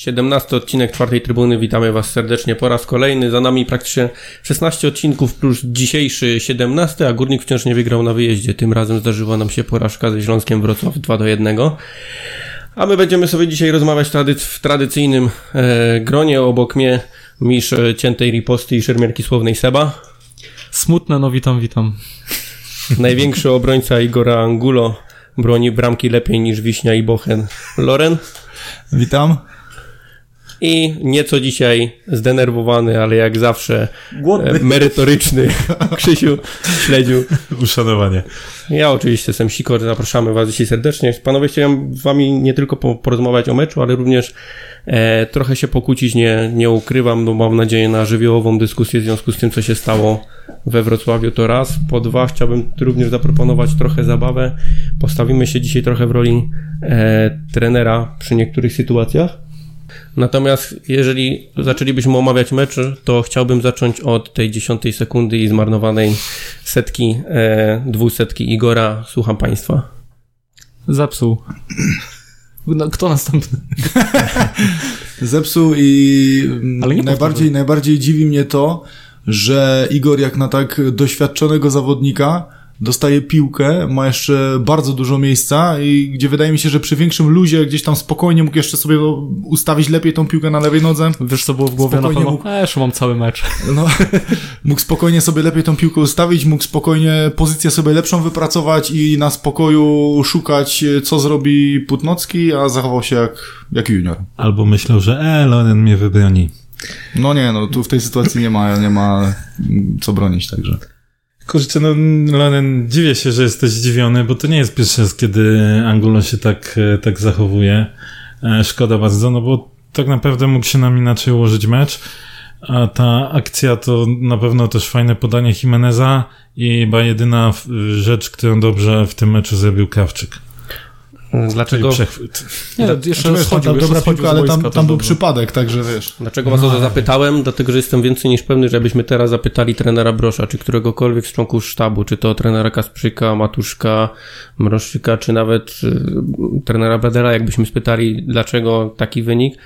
17 odcinek czwartej trybuny. Witamy Was serdecznie po raz kolejny. Za nami praktycznie 16 odcinków plus dzisiejszy 17, a Górnik wciąż nie wygrał na wyjeździe. Tym razem zdarzyła nam się porażka ze Śląskiem Wrocław 2 do 1. A my będziemy sobie dzisiaj rozmawiać w tradycyjnym e, gronie. Obok mnie misz e, ciętej riposty i szermierki słownej Seba. Smutne, no witam, witam. Największy obrońca Igora Angulo broni bramki lepiej niż Wiśnia i Bochen. Loren. Witam. I nieco dzisiaj zdenerwowany, ale jak zawsze Głodny. e, merytoryczny Krzysiu Śledziu. Uszanowanie. Ja oczywiście jestem Sikor, zapraszamy Was dzisiaj serdecznie. Panowie, chciałem z Wami nie tylko po, porozmawiać o meczu, ale również e, trochę się pokłócić, nie, nie ukrywam, no mam nadzieję na żywiołową dyskusję w związku z tym, co się stało we Wrocławiu to raz. Po dwa, chciałbym również zaproponować trochę zabawę. Postawimy się dzisiaj trochę w roli e, trenera przy niektórych sytuacjach. Natomiast jeżeli zaczęlibyśmy omawiać mecz, to chciałbym zacząć od tej dziesiątej sekundy i zmarnowanej setki, e, dwusetki Igora. Słucham Państwa. Zepsuł. No, kto następny? Zepsuł i mm, najbardziej, najbardziej dziwi mnie to, że Igor jak na tak doświadczonego zawodnika dostaje piłkę, ma jeszcze bardzo dużo miejsca i gdzie wydaje mi się, że przy większym luzie gdzieś tam spokojnie mógł jeszcze sobie ustawić lepiej tą piłkę na lewej nodze. Wiesz co było w głowie Spokojnie na pewno? mógł- A, jeszcze mam cały mecz. No, mógł spokojnie sobie lepiej tą piłkę ustawić, mógł spokojnie pozycję sobie lepszą wypracować i na spokoju szukać, co zrobi Putnocki, a zachował się jak, jak junior. Albo myślał, że e, Loren mnie wybroni. No nie, no tu w tej sytuacji nie ma, nie ma co bronić, także. Kurczę, no Loren, dziwię się, że jesteś zdziwiony, bo to nie jest pierwszy raz, kiedy Angulo się tak, e, tak zachowuje. E, Szkoda bardzo, no bo tak naprawdę mógł się nam inaczej ułożyć mecz. A ta akcja to na pewno też fajne podanie Jimeneza i chyba jedyna rzecz, którą dobrze w tym meczu zrobił Krawczyk. Dlaczego, przechwyt. Nie, Znaczy, jeszcze wiesz, schodził, tam dobra piłka, ale tam, tam był przypadek, także wiesz. dlaczego Was o to zapytałem? Dlatego, że jestem więcej niż pewny, żebyśmy teraz zapytali trenera Brosza, czy któregokolwiek z członków sztabu, czy to trenera Kasprzyka, Matuszka, Mrożczyka, czy nawet y, trenera Bradera, jakbyśmy spytali, dlaczego taki wynik,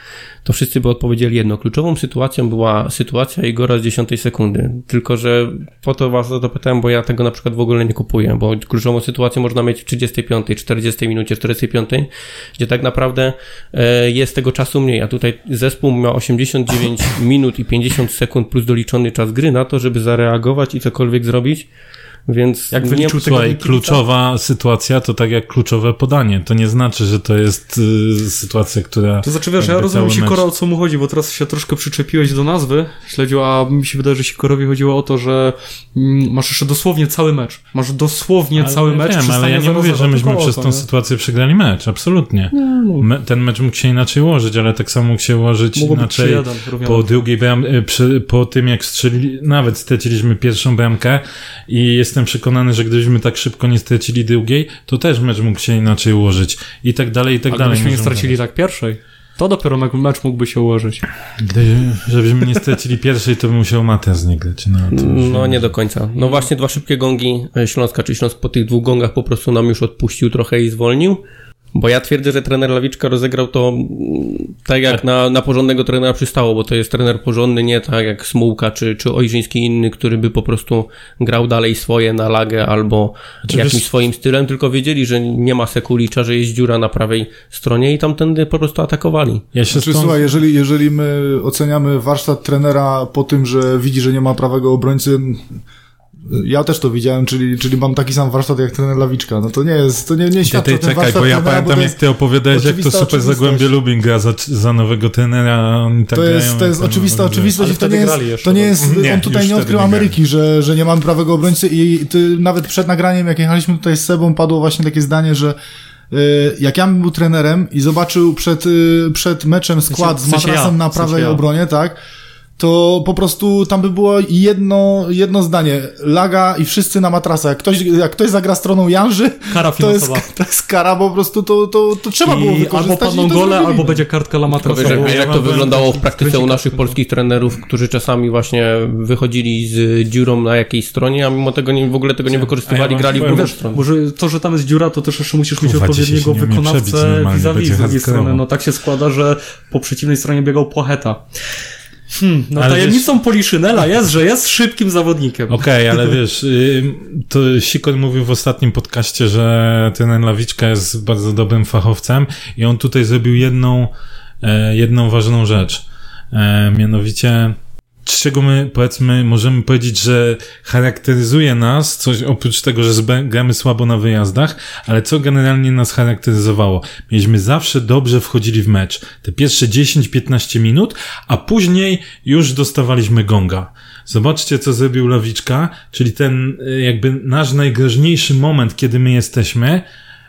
to wszyscy by odpowiedzieli jedno. Kluczową sytuacją była sytuacja Igora z 10 sekundy. Tylko, że po to was o to pytałem, bo ja tego na przykład w ogóle nie kupuję, bo kluczową sytuację można mieć w 35, 40 minucie, 45, gdzie tak naprawdę e, jest tego czasu mniej, a tutaj zespół ma 89 minut i 50 sekund plus doliczony czas gry na to, żeby zareagować i cokolwiek zrobić, więc Jak nie, wyliczył tego Słuchaj, kluczowa sytuacja to tak jak kluczowe podanie. To nie znaczy, że to jest y, sytuacja, która. To znaczy, wiesz, ja rozumiem cały Sikora, mecz- o co mu chodzi, bo teraz się troszkę przyczepiłeś do nazwy, śledził, a mi się wydaje, że Sikorowi chodziło o to, że mm, masz jeszcze dosłownie cały mecz. Masz dosłownie Ale cały mecz. Wiem, ale ja nie mówię, 0-0, że myśmy przez tą nie? sytuację przegrali mecz. Absolutnie. Me, ten mecz mógł się inaczej ułożyć, ale tak samo mógł się ułożyć Mogło inaczej 3-1 równione. po drugiej bram, y, przy, po tym jak strzelili, nawet straciliśmy pierwszą bramkę i jestem przekonany, że gdybyśmy tak szybko nie stracili drugiej, to też mecz mógł się inaczej ułożyć. I tak dalej, i tak A dalej. gdybyśmy nie stracili tak pierwszej, to dopiero me- mecz mógłby się ułożyć. Gdy, żebyśmy nie stracili pierwszej, to by musiał Matias nie grać. No, No nie do końca. No właśnie dwa szybkie gongi e, Śląska, czy Śląsk po tych dwóch gongach po prostu nam już odpuścił trochę i zwolnił. Bo ja twierdzę, że trener Lawiczka rozegrał to mm, tak jak na, na porządnego trenera przystało, bo to jest trener porządny, nie tak jak Smułka czy, czy Ojrzyński inny, który by po prostu grał dalej swoje na lagę albo Znaczy, jakimś wiesz- swoim stylem, tylko wiedzieli, że nie ma Sekulicza, że jest dziura na prawej stronie i tamtędy po prostu atakowali. Ja się Znaczy, stąd... słuchaj, jeżeli, jeżeli my oceniamy warsztat trenera po tym, że widzi, że nie ma prawego obrońcy, ja też to widziałem, czyli, czyli mam taki sam warsztat jak trener Lawiczka. No to nie jest, to nie, nie Ty, świadczy ty, o tym czekaj, warsztat bo ja trenera, pamiętam, to jak ty opowiadałeś, jak to super. Zagłębie Lubin gra za, za nowego trenera, a oni tak To grają. jest, to jest oczywista oczywistość Ale i to nie jest, jeszcze, to nie jest Nie, on tutaj nie odkrył nie. Ameryki, że, że nie mamy prawego obrońcy i ty, nawet przed nagraniem, jak jechaliśmy tutaj z Sebą, padło właśnie takie zdanie, że y, jak ja bym był trenerem i zobaczył przed, y, przed meczem skład w z sensie matrasem ja, na w sensie prawej ja. obronie, tak, to po prostu tam by było jedno, jedno zdanie. Laga i wszyscy na matrasa. Jak ktoś, jak ktoś zagra stroną Janży, Kara to jest, to jest kara, po prostu to, to, to trzeba było I wykorzystać. albo padną i to gole, albo będzie kartka la Tylko matrasa. wiesz, bo- jak, jak to wyglądało w praktyce u naszych polskich trenerów, którzy czasami właśnie wychodzili z dziurą na jakiejś stronie, a mimo tego nie, w ogóle tego nie wykorzystywali, ja grali w drugą stronę. może to, że tam jest dziura, to też jeszcze musisz mieć odpowiedniego wykonawcę vis-a-vis z drugiej strony. No tak się składa, że po przeciwnej stronie biegał Płacheta. Hmm, no Ale tajemnicą Poliszynela jest, że jest szybkim zawodnikiem. Okej, ale wiesz, y, to Sikor mówił w ostatnim podcaście, że ten Lawiczka jest bardzo dobrym fachowcem i on tutaj zrobił jedną, e, jedną ważną rzecz. E, Mianowicie, czego my, powiedzmy, możemy powiedzieć, że charakteryzuje nas, coś oprócz tego, że gramy słabo na wyjazdach, ale co generalnie nas charakteryzowało? Mieliśmy zawsze dobrze wchodzili w mecz. Te pierwsze 10-15 minut, a później już dostawaliśmy gonga. Zobaczcie, co zrobił Lawiczka, czyli ten y, jakby nasz najgroźniejszy moment, kiedy my jesteśmy,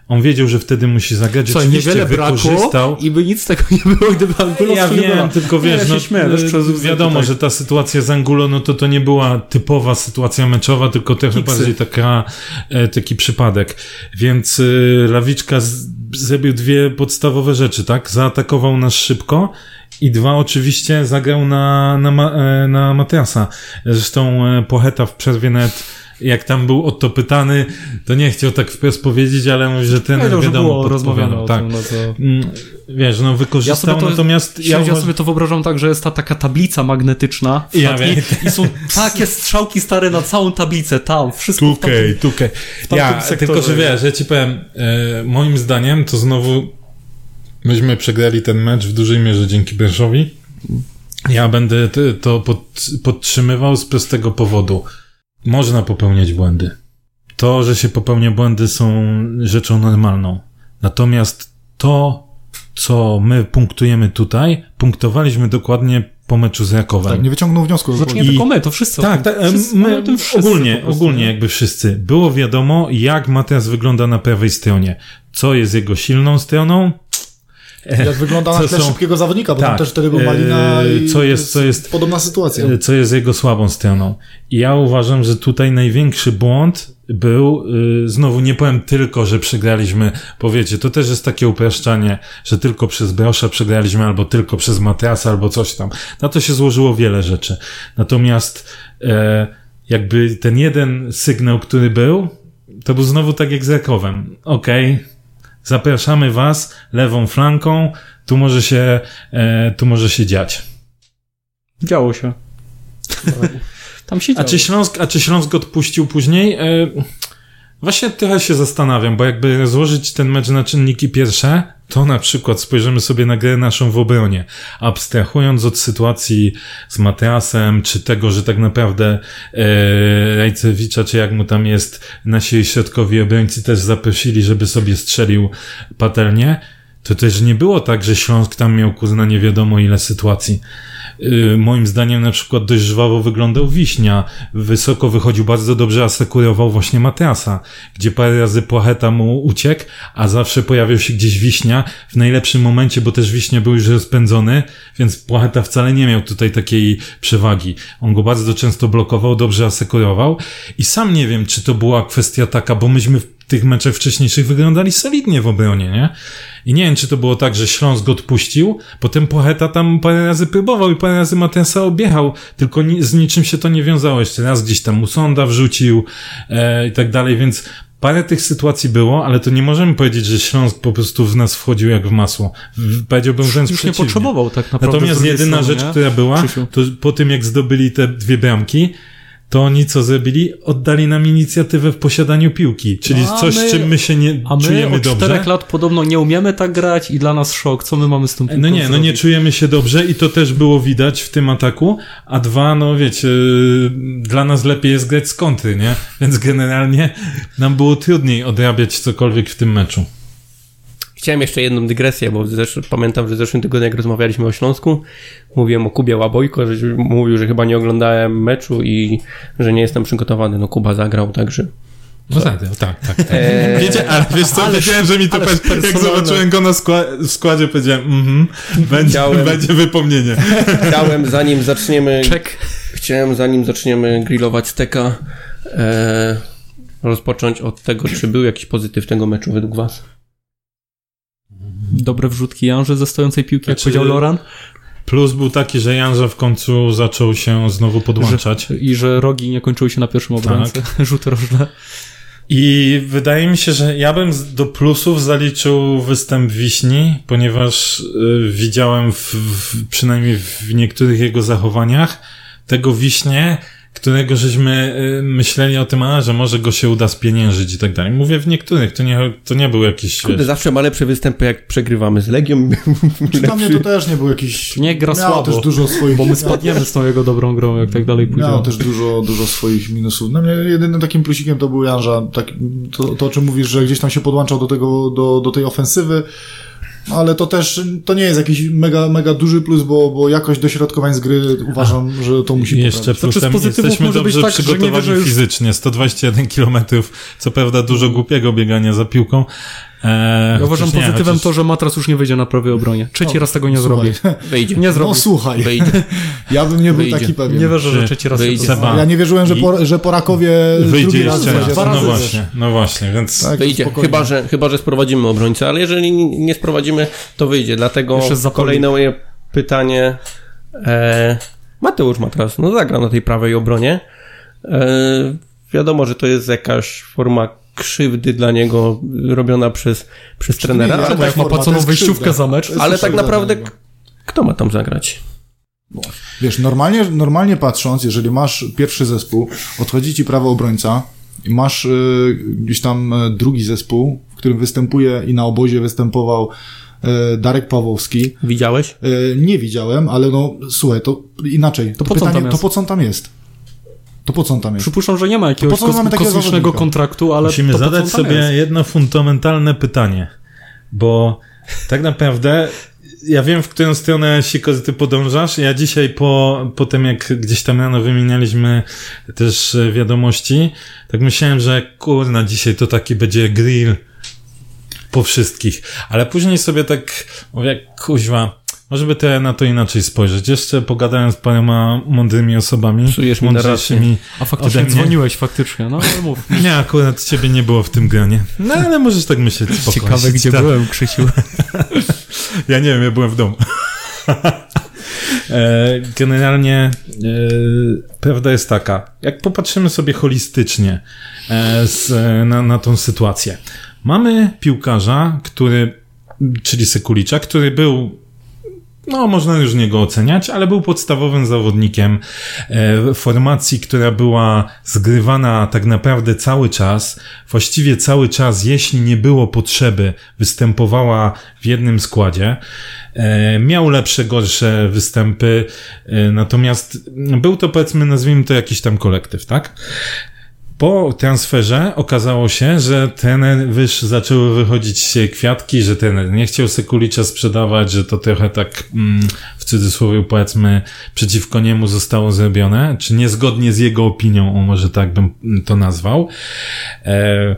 on wiedział, że wtedy musi zagrać. Co, niewiele brakło i by nic z tego nie było, gdyby Angulo Ja wiem, gola. tylko wiesz, ja no, śmieję, przez wiadomo, tutaj. że ta sytuacja z Angulo, no to to nie była typowa sytuacja meczowa, tylko trochę Kiksy. bardziej taka, e, taki przypadek. Więc y, Lawiczka z, zrobił dwie podstawowe rzeczy, tak? Zaatakował nas szybko i dwa, oczywiście zagrał na, na, e, na Matiasa. Zresztą Pocheta w przerwie nawet jak tam był o to pytany, to nie chciał tak wprost powiedzieć, ale mówi, że ten Powiedział, że wiadomo było rozmawiane podpowiadał. o tak. tym, no to... Mm, Wiesz, no wykorzystał, Ja sobie to- natomiast Ja, ja sobie to wyobrażam tak, że jest ta taka tablica magnetyczna w Ja wiem. i są takie strzałki stare na całą tablicę, tam, wszystko w tamtym- Tukej, tukej. Ja, sektorze. tylko że wiesz, ja ci powiem, e, moim zdaniem to znowu myśmy przegrali ten mecz w dużej mierze dzięki Berszowi. Ja będę to pod, podtrzymywał z prostego powodu. Można popełniać błędy. To, że się popełnia błędy są rzeczą normalną. Natomiast to, co my punktujemy tutaj, punktowaliśmy dokładnie po meczu z Rakowem. Tak, nie wyciągnął wniosku. Znaczy nie I- tylko my, to wszyscy. Tak, tak wszyscy, my, tym wszyscy ogólnie, ogólnie nie? jakby wszyscy. Było wiadomo, jak Matias wygląda na prawej stronie. Co jest jego silną stroną? Jak wygląda na tle są- szybkiego zawodnika, bo tam Tak. też wtedy był Malina Eee, i co jest- co jest- podobna sytuacja. E, Co jest jego słabą stroną? I ja uważam, że tutaj największy błąd był, y, znowu nie powiem tylko, że przegraliśmy, powiecie, to też jest takie upraszczanie, że tylko przez Brosza przegraliśmy, albo tylko przez Matrasa, albo coś tam. Na to się złożyło wiele rzeczy. Natomiast e, jakby ten jeden sygnał, który był, to był znowu tak jak z Rakowem. Okej, zapraszamy was lewą flanką, tu może się, e, tu może się dziać. Działo się. Tam się A działo. czy Śląsk, a czy Śląsk odpuścił później? E, właśnie trochę się zastanawiam, bo jakby złożyć ten mecz na czynniki pierwsze, to na przykład spojrzymy sobie na grę naszą w obronie. Abstrahując od sytuacji z Mateasem, czy tego, że tak naprawdę e, Rajcewicza, czy jak mu tam jest, nasi środkowi obrońcy też zaprosili, żeby sobie strzelił patelnię, to też nie było tak, że Śląsk tam miał kurna nie wiadomo ile sytuacji. Yy, moim zdaniem na przykład dość żwawo wyglądał Wiśnia. Wysoko wychodził bardzo dobrze, asekurował właśnie Mateasa, gdzie parę razy Płacheta mu uciekł, a zawsze pojawiał się gdzieś Wiśnia w najlepszym momencie, bo też Wiśnia był już rozpędzony, więc Płacheta wcale nie miał tutaj takiej przewagi. On go bardzo często blokował, dobrze asekurował i sam nie wiem, czy to była kwestia taka, bo myśmy w tych meczach wcześniejszych wyglądali solidnie w obronie, nie? I nie wiem, czy to było tak, że Śląsk go odpuścił, potem Pocheta tam parę razy próbował i parę razy Mateasa objechał, tylko ni z niczym się to nie wiązało. Jeszcze raz gdzieś tam Musonda wrzucił e, i tak dalej, więc parę tych sytuacji było, ale to nie możemy powiedzieć, że Śląsk po prostu w nas wchodził jak w masło. Powiedziałbym wręcz Już nie potrzebował tak naprawdę. Natomiast jedyna strony, rzecz, nie? która była, to po tym jak zdobyli te dwie bramki, to oni co zrobili? Oddali nam inicjatywę w posiadaniu piłki, czyli No, a coś, my- czym my się nie A my czujemy od dobrze. czterech lat podobno nie umiemy tak grać i dla nas szok. Co my mamy z tym No piłką nie, no nie zrobić? czujemy się dobrze i to też było widać w tym ataku, a dwa, no wiecie, yy, dla nas lepiej jest grać z kontry, nie? Więc generalnie nam było trudniej odrabiać cokolwiek w tym meczu. Chciałem jeszcze jedną dygresję, bo zesz- pamiętam, że w zeszłym tygodniu, jak rozmawialiśmy o Śląsku, mówiłem o Kubie Łabojko, że mówił, że chyba nie oglądałem meczu i że nie jestem przygotowany. No Kuba zagrał, także No tak, tak, tak. tak. Eee, Wiecie, ale wiesz co, wiedziałem, że mi to ależ pe- jak zobaczyłem go na skła- w składzie, powiedziałem, mhm, będzie, Chciałem- będzie wypomnienie. Chciałem, zanim zaczniemy, Czek. chciałem, zanim zaczniemy grillować steka, e, rozpocząć od tego, czy był jakiś pozytyw tego meczu według was? Dobre wrzutki Janży ze stojącej piłki, jak Znaczy- powiedział Loran. Plus był taki, że Janża w końcu zaczął się znowu podłączać. I że rogi nie kończyły się na pierwszym obrońcy. Rzuty rożne. I wydaje mi się, że ja bym do plusów zaliczył występ Wiśni, ponieważ y, widziałem w, w, przynajmniej w niektórych jego zachowaniach tego Wiśnie, którego żeśmy y, myśleli o tym, a, że może go się uda spieniężyć i tak dalej. Mówię w niektórych, to nie, to nie był jakiś... Kurde, wiesz, zawsze ma lepsze występy, jak przegrywamy z Legią. Dla mnie to też nie był jakiś... Nie gra słabo, też dużo swoich... Bo my spadniemy z tą jego dobrą grą, jak tak dalej pójdzie. Miał też dużo, dużo swoich minusów. No mnie jedynym takim plusikiem to był Janża. Tak, to, to, o czym mówisz, że gdzieś tam się podłączał do tego, do, do tej ofensywy. Ale to też, to nie jest jakiś mega, mega duży plus, bo, bo jakość dośrodkowań z gry uważam, że to musi I jeszcze poprawić. Znaczy, plusem pozytywów jesteśmy być dobrze tak, że nie przygotowani że już- fizycznie. 121 km, co prawda dużo głupiego biegania za piłką. E, Ja uważam chociaż nie, pozytywem chociaż- to, że Matras już nie wyjdzie na prawej obronie. Trzeci No, raz tego nie słuchaj. zrobi. Wyjdzie. Nie zrobi. No słuchaj, Wyjdzie. ja bym nie był Wyjdzie. taki pewien. Nie wierzę, że trzeci raz wyjdzie? to. Ja nie wierzyłem, że, po, że po Rakowie Wyjdzie drugi raz jeszcze raz. Dwa No właśnie, no właśnie, więc... Tak, Wyjdzie, spokojnie. chyba że, chyba, że sprowadzimy obrońcę, ale jeżeli nie sprowadzimy, to wyjdzie. Dlatego kolejne moje pytanie. E, Mateusz Matras, no zagra na tej prawej obronie. E, wiadomo, że to jest jakaś forma krzywdy dla niego robiona przez, przez trenera, nie, ale, tak, Jak ma to płaconą wejściówkę krzywda. za mecz. To ale tak naprawdę kto ma tam zagrać? Wiesz, normalnie, normalnie patrząc, jeżeli masz pierwszy zespół, odchodzi ci prawo obrońca i masz y, gdzieś tam y, drugi zespół, w którym występuje i na obozie występował y, Darek Pawłowski. Widziałeś? Y, nie widziałem, ale no słuchaj, to inaczej. To, po co on pytanie, to po co on tam jest? To po co on tam jest? Przypuszczam, że nie ma jakiegoś kos- takiego kosmicznego kontraktu, ale Musimy to po co zadać on tam sobie jest? jedno fundamentalne pytanie, bo tak naprawdę ja wiem, w którą stronę Siko, ty podążasz. Ja dzisiaj po, po tym, jak gdzieś tam rano wymienialiśmy też e, wiadomości, tak myślałem, że kurna, dzisiaj to taki będzie grill po wszystkich. Ale później sobie tak mówię, kuźwa, może by to na to inaczej spojrzeć. Jeszcze pogadałem z paroma mądrymi osobami, Psujesz mi mądrzejszymi A faktycznie ode mnie. dzwoniłeś faktycznie, no ale mów. Nie, akurat ciebie nie było w tym gronie. No ale możesz tak myśleć spokojnie. Ciekawe, gdzie Tak. byłem, Krzysiu. Ja nie wiem, ja byłem w domu. E, Generalnie e, prawda jest taka, jak popatrzymy sobie holistycznie e, z, na, na tą sytuację. Mamy piłkarza, który, czyli Sekulicza, który był no, można już niego oceniać, ale był podstawowym zawodnikiem e, formacji, która była zgrywana tak naprawdę cały czas. Właściwie cały czas, jeśli nie było potrzeby, występowała w jednym składzie. E, miał lepsze, gorsze występy, e, natomiast był to, powiedzmy, nazwijmy to jakiś tam kolektyw, tak? Po transferze okazało się, że trener wyż zaczęły wychodzić się kwiatki, że trener nie chciał Sekulicza sprzedawać, że to trochę tak mm, w cudzysłowie powiedzmy przeciwko niemu zostało zrobione, czy niezgodnie z jego opinią, może tak bym to nazwał. E,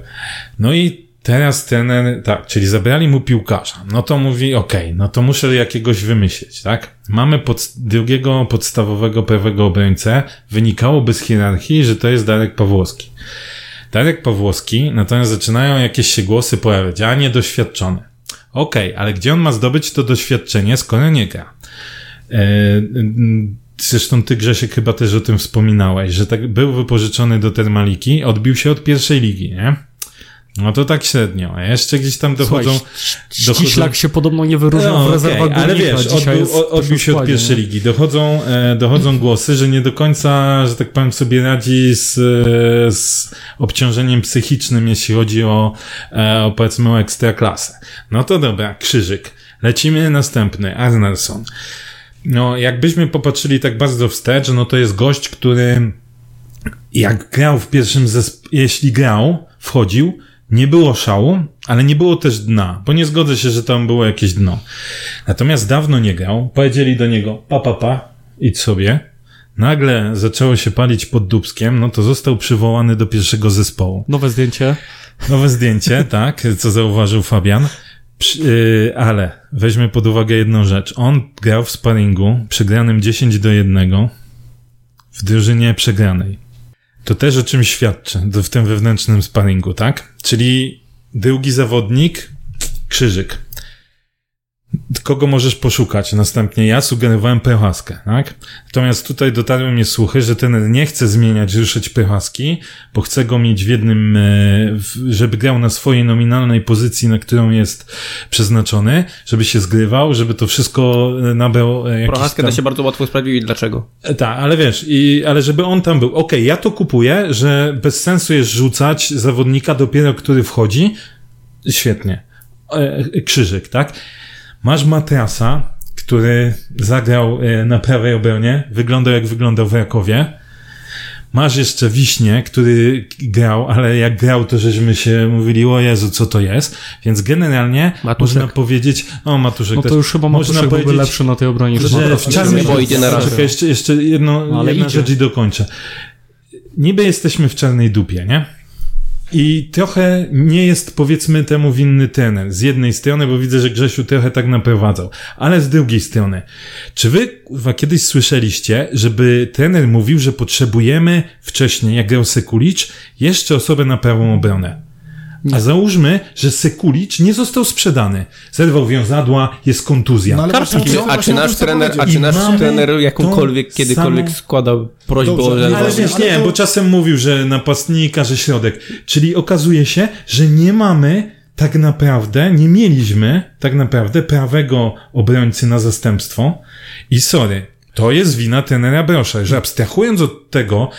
no i teraz trener, tak, czyli zabrali mu piłkarza. No to mówi, okej, no to muszę jakiegoś wymyślić, tak? Mamy pod, drugiego podstawowego prawego obrońcę. Wynikałoby z hierarchii, że to jest Darek Pawłowski. Darek Pawłowski, natomiast zaczynają jakieś się głosy pojawiać, a niedoświadczony. Okej, ale gdzie on ma zdobyć to doświadczenie, skoro nie gra? E, Zresztą ty, Grzesiek, chyba też o tym wspominałeś, że tak był wypożyczony do Termaliki, odbił się od pierwszej ligi, nie? No to tak średnio. A jeszcze gdzieś tam dochodzą... Słuchaj, Ściślak się podobno nie wyróżniał w No, okej, rezerwach ale górnika. wiesz, odbił, odbił w się od pierwszej ligi. Dochodzą, e, dochodzą głosy, że nie do końca, że tak powiem, sobie radzi z, e, z obciążeniem psychicznym, jeśli chodzi o, e, o powiedzmy o ekstraklasę. No to dobra, krzyżyk. Lecimy następny, Arnelson. No, jakbyśmy popatrzyli tak bardzo wstecz, no to jest gość, który jak grał w pierwszym zespole, jeśli grał, wchodził, nie było szału, ale nie było też dna, bo nie zgodzę się, że tam było jakieś dno. Natomiast dawno nie grał, powiedzieli do niego, pa, pa, pa, idź sobie. nagle zaczęło się palić pod Dubskiem, no to został przywołany do pierwszego zespołu. Nowe zdjęcie. Nowe zdjęcie, tak, co zauważył Fabian. Przy, yy, ale weźmy pod uwagę jedną rzecz. On grał w sparingu przegranym 10 do 1 w drużynie przegranej. To też o czym świadczy w tym wewnętrznym sparingu, tak? Czyli drugi zawodnik, krzyżyk. Kogo możesz poszukać? Następnie ja sugerowałem Prochaskę, tak? Natomiast tutaj dotarły mnie słuchy, że ten nie chce zmieniać, ruszyć Prochaski, bo chce go mieć w jednym, e, żeby grał na swojej nominalnej pozycji, na którą jest przeznaczony, żeby się zgrywał, żeby to wszystko e, nabrał e, jakiś Prochaskę tam... da się bardzo łatwo usprawiedliwić, dlaczego. Tak, ale wiesz, i, ale żeby on tam był. Okej, okay, ja to kupuję, że bez sensu jest rzucać zawodnika dopiero, który wchodzi. Świetnie. Krzyżyk, tak? Masz Matrasa, który zagrał e, na prawej obronie, wyglądał jak wyglądał w Rakowie. Masz jeszcze Wiśnie, który grał, ale jak grał, to żeśmy się mówili, o Jezu, co to jest. Więc generalnie Matuszek. można powiedzieć, o Matuszek No to już chyba Matuszek można powiedzieć, lepszy na tej obronie. Że w czarnej idzie na razie. Jeszcze, jeszcze jedno, no, ale jedna idzie. rzecz i dokończę. Niby jesteśmy w czarnej dupie, nie? I trochę nie jest, powiedzmy, temu winny trener. Z jednej strony, bo widzę, że Grzesiu trochę tak naprowadzał. Ale z drugiej strony, czy wy kurwa, kiedyś słyszeliście, żeby trener mówił, że potrzebujemy wcześniej, jak grał Sekulicz, jeszcze osobę na prawą obronę? A załóżmy, że Sekulicz nie został sprzedany. Zerwał wiązadła, jest kontuzja. No, ale a czy nasz trener, a czy nasz trener jakąkolwiek, kiedykolwiek samą... składał prośbę o Ale wiesz, nie, bo czasem mówił, że napastnika, że środek. Czyli okazuje się, że nie mamy tak naprawdę, nie mieliśmy tak naprawdę prawego obrońcy na zastępstwo. I sorry, to jest wina trenera Brosza, że abstrahując od tego,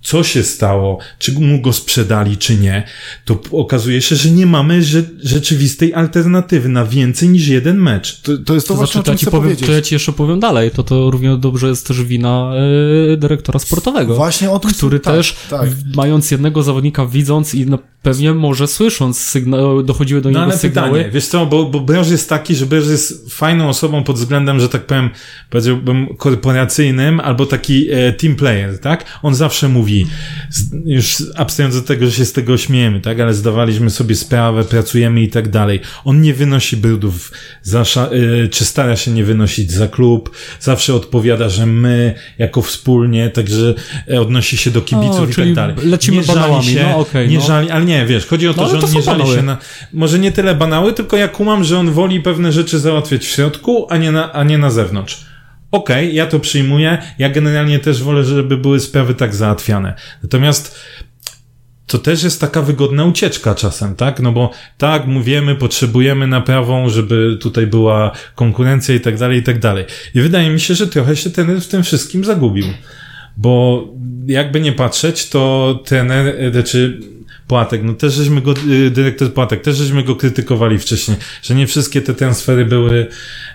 co się stało, czy mu go sprzedali, czy nie, to okazuje się, że nie mamy rzeczywistej alternatywy na więcej niż jeden mecz. To, to jest to, to właśnie, znaczy, to, ja ci powiem, to ja ci jeszcze powiem dalej, to to równie dobrze jest też wina e, dyrektora sportowego. Właśnie o tym Który tak, też, tak. mając jednego zawodnika, widząc i no, pewnie może słysząc sygna- dochodziły do no, niego sygnały. Pytanie, wiesz co, bo, bo jest taki, że Broż jest fajną osobą pod względem, że tak powiem, powiedziałbym korporacyjnym, albo taki e, team player, tak? On zawsze mówi już abstrahując od tego, że się z tego śmiejemy, tak, ale zdawaliśmy sobie sprawę, pracujemy i tak dalej. On nie wynosi brudów, za, y, czy stara się nie wynosić za klub, zawsze odpowiada, że my jako wspólnie, także e, odnosi się do kibiców o, i tak dalej. Lecimy nie żali się, no, okay, nie no. żali, ale nie, wiesz, chodzi o to, no, że on nie żali banały. się na, może nie tyle banały, tylko ja kumam, że on woli pewne rzeczy załatwiać w środku, a nie na, a nie na zewnątrz. Okej, okay, ja to przyjmuję. Ja generalnie też wolę, żeby były sprawy tak załatwiane. Natomiast to też jest taka wygodna ucieczka czasem, tak? No bo tak, mówimy, potrzebujemy naprawą, żeby tutaj była konkurencja i tak dalej, i tak dalej. I wydaje mi się, że trochę się ten w tym wszystkim zagubił. Bo jakby nie patrzeć, to trener, znaczy Płatek, no też żeśmy go, y, dyrektor Płatek, też żeśmy go krytykowali wcześniej, że nie wszystkie te transfery były,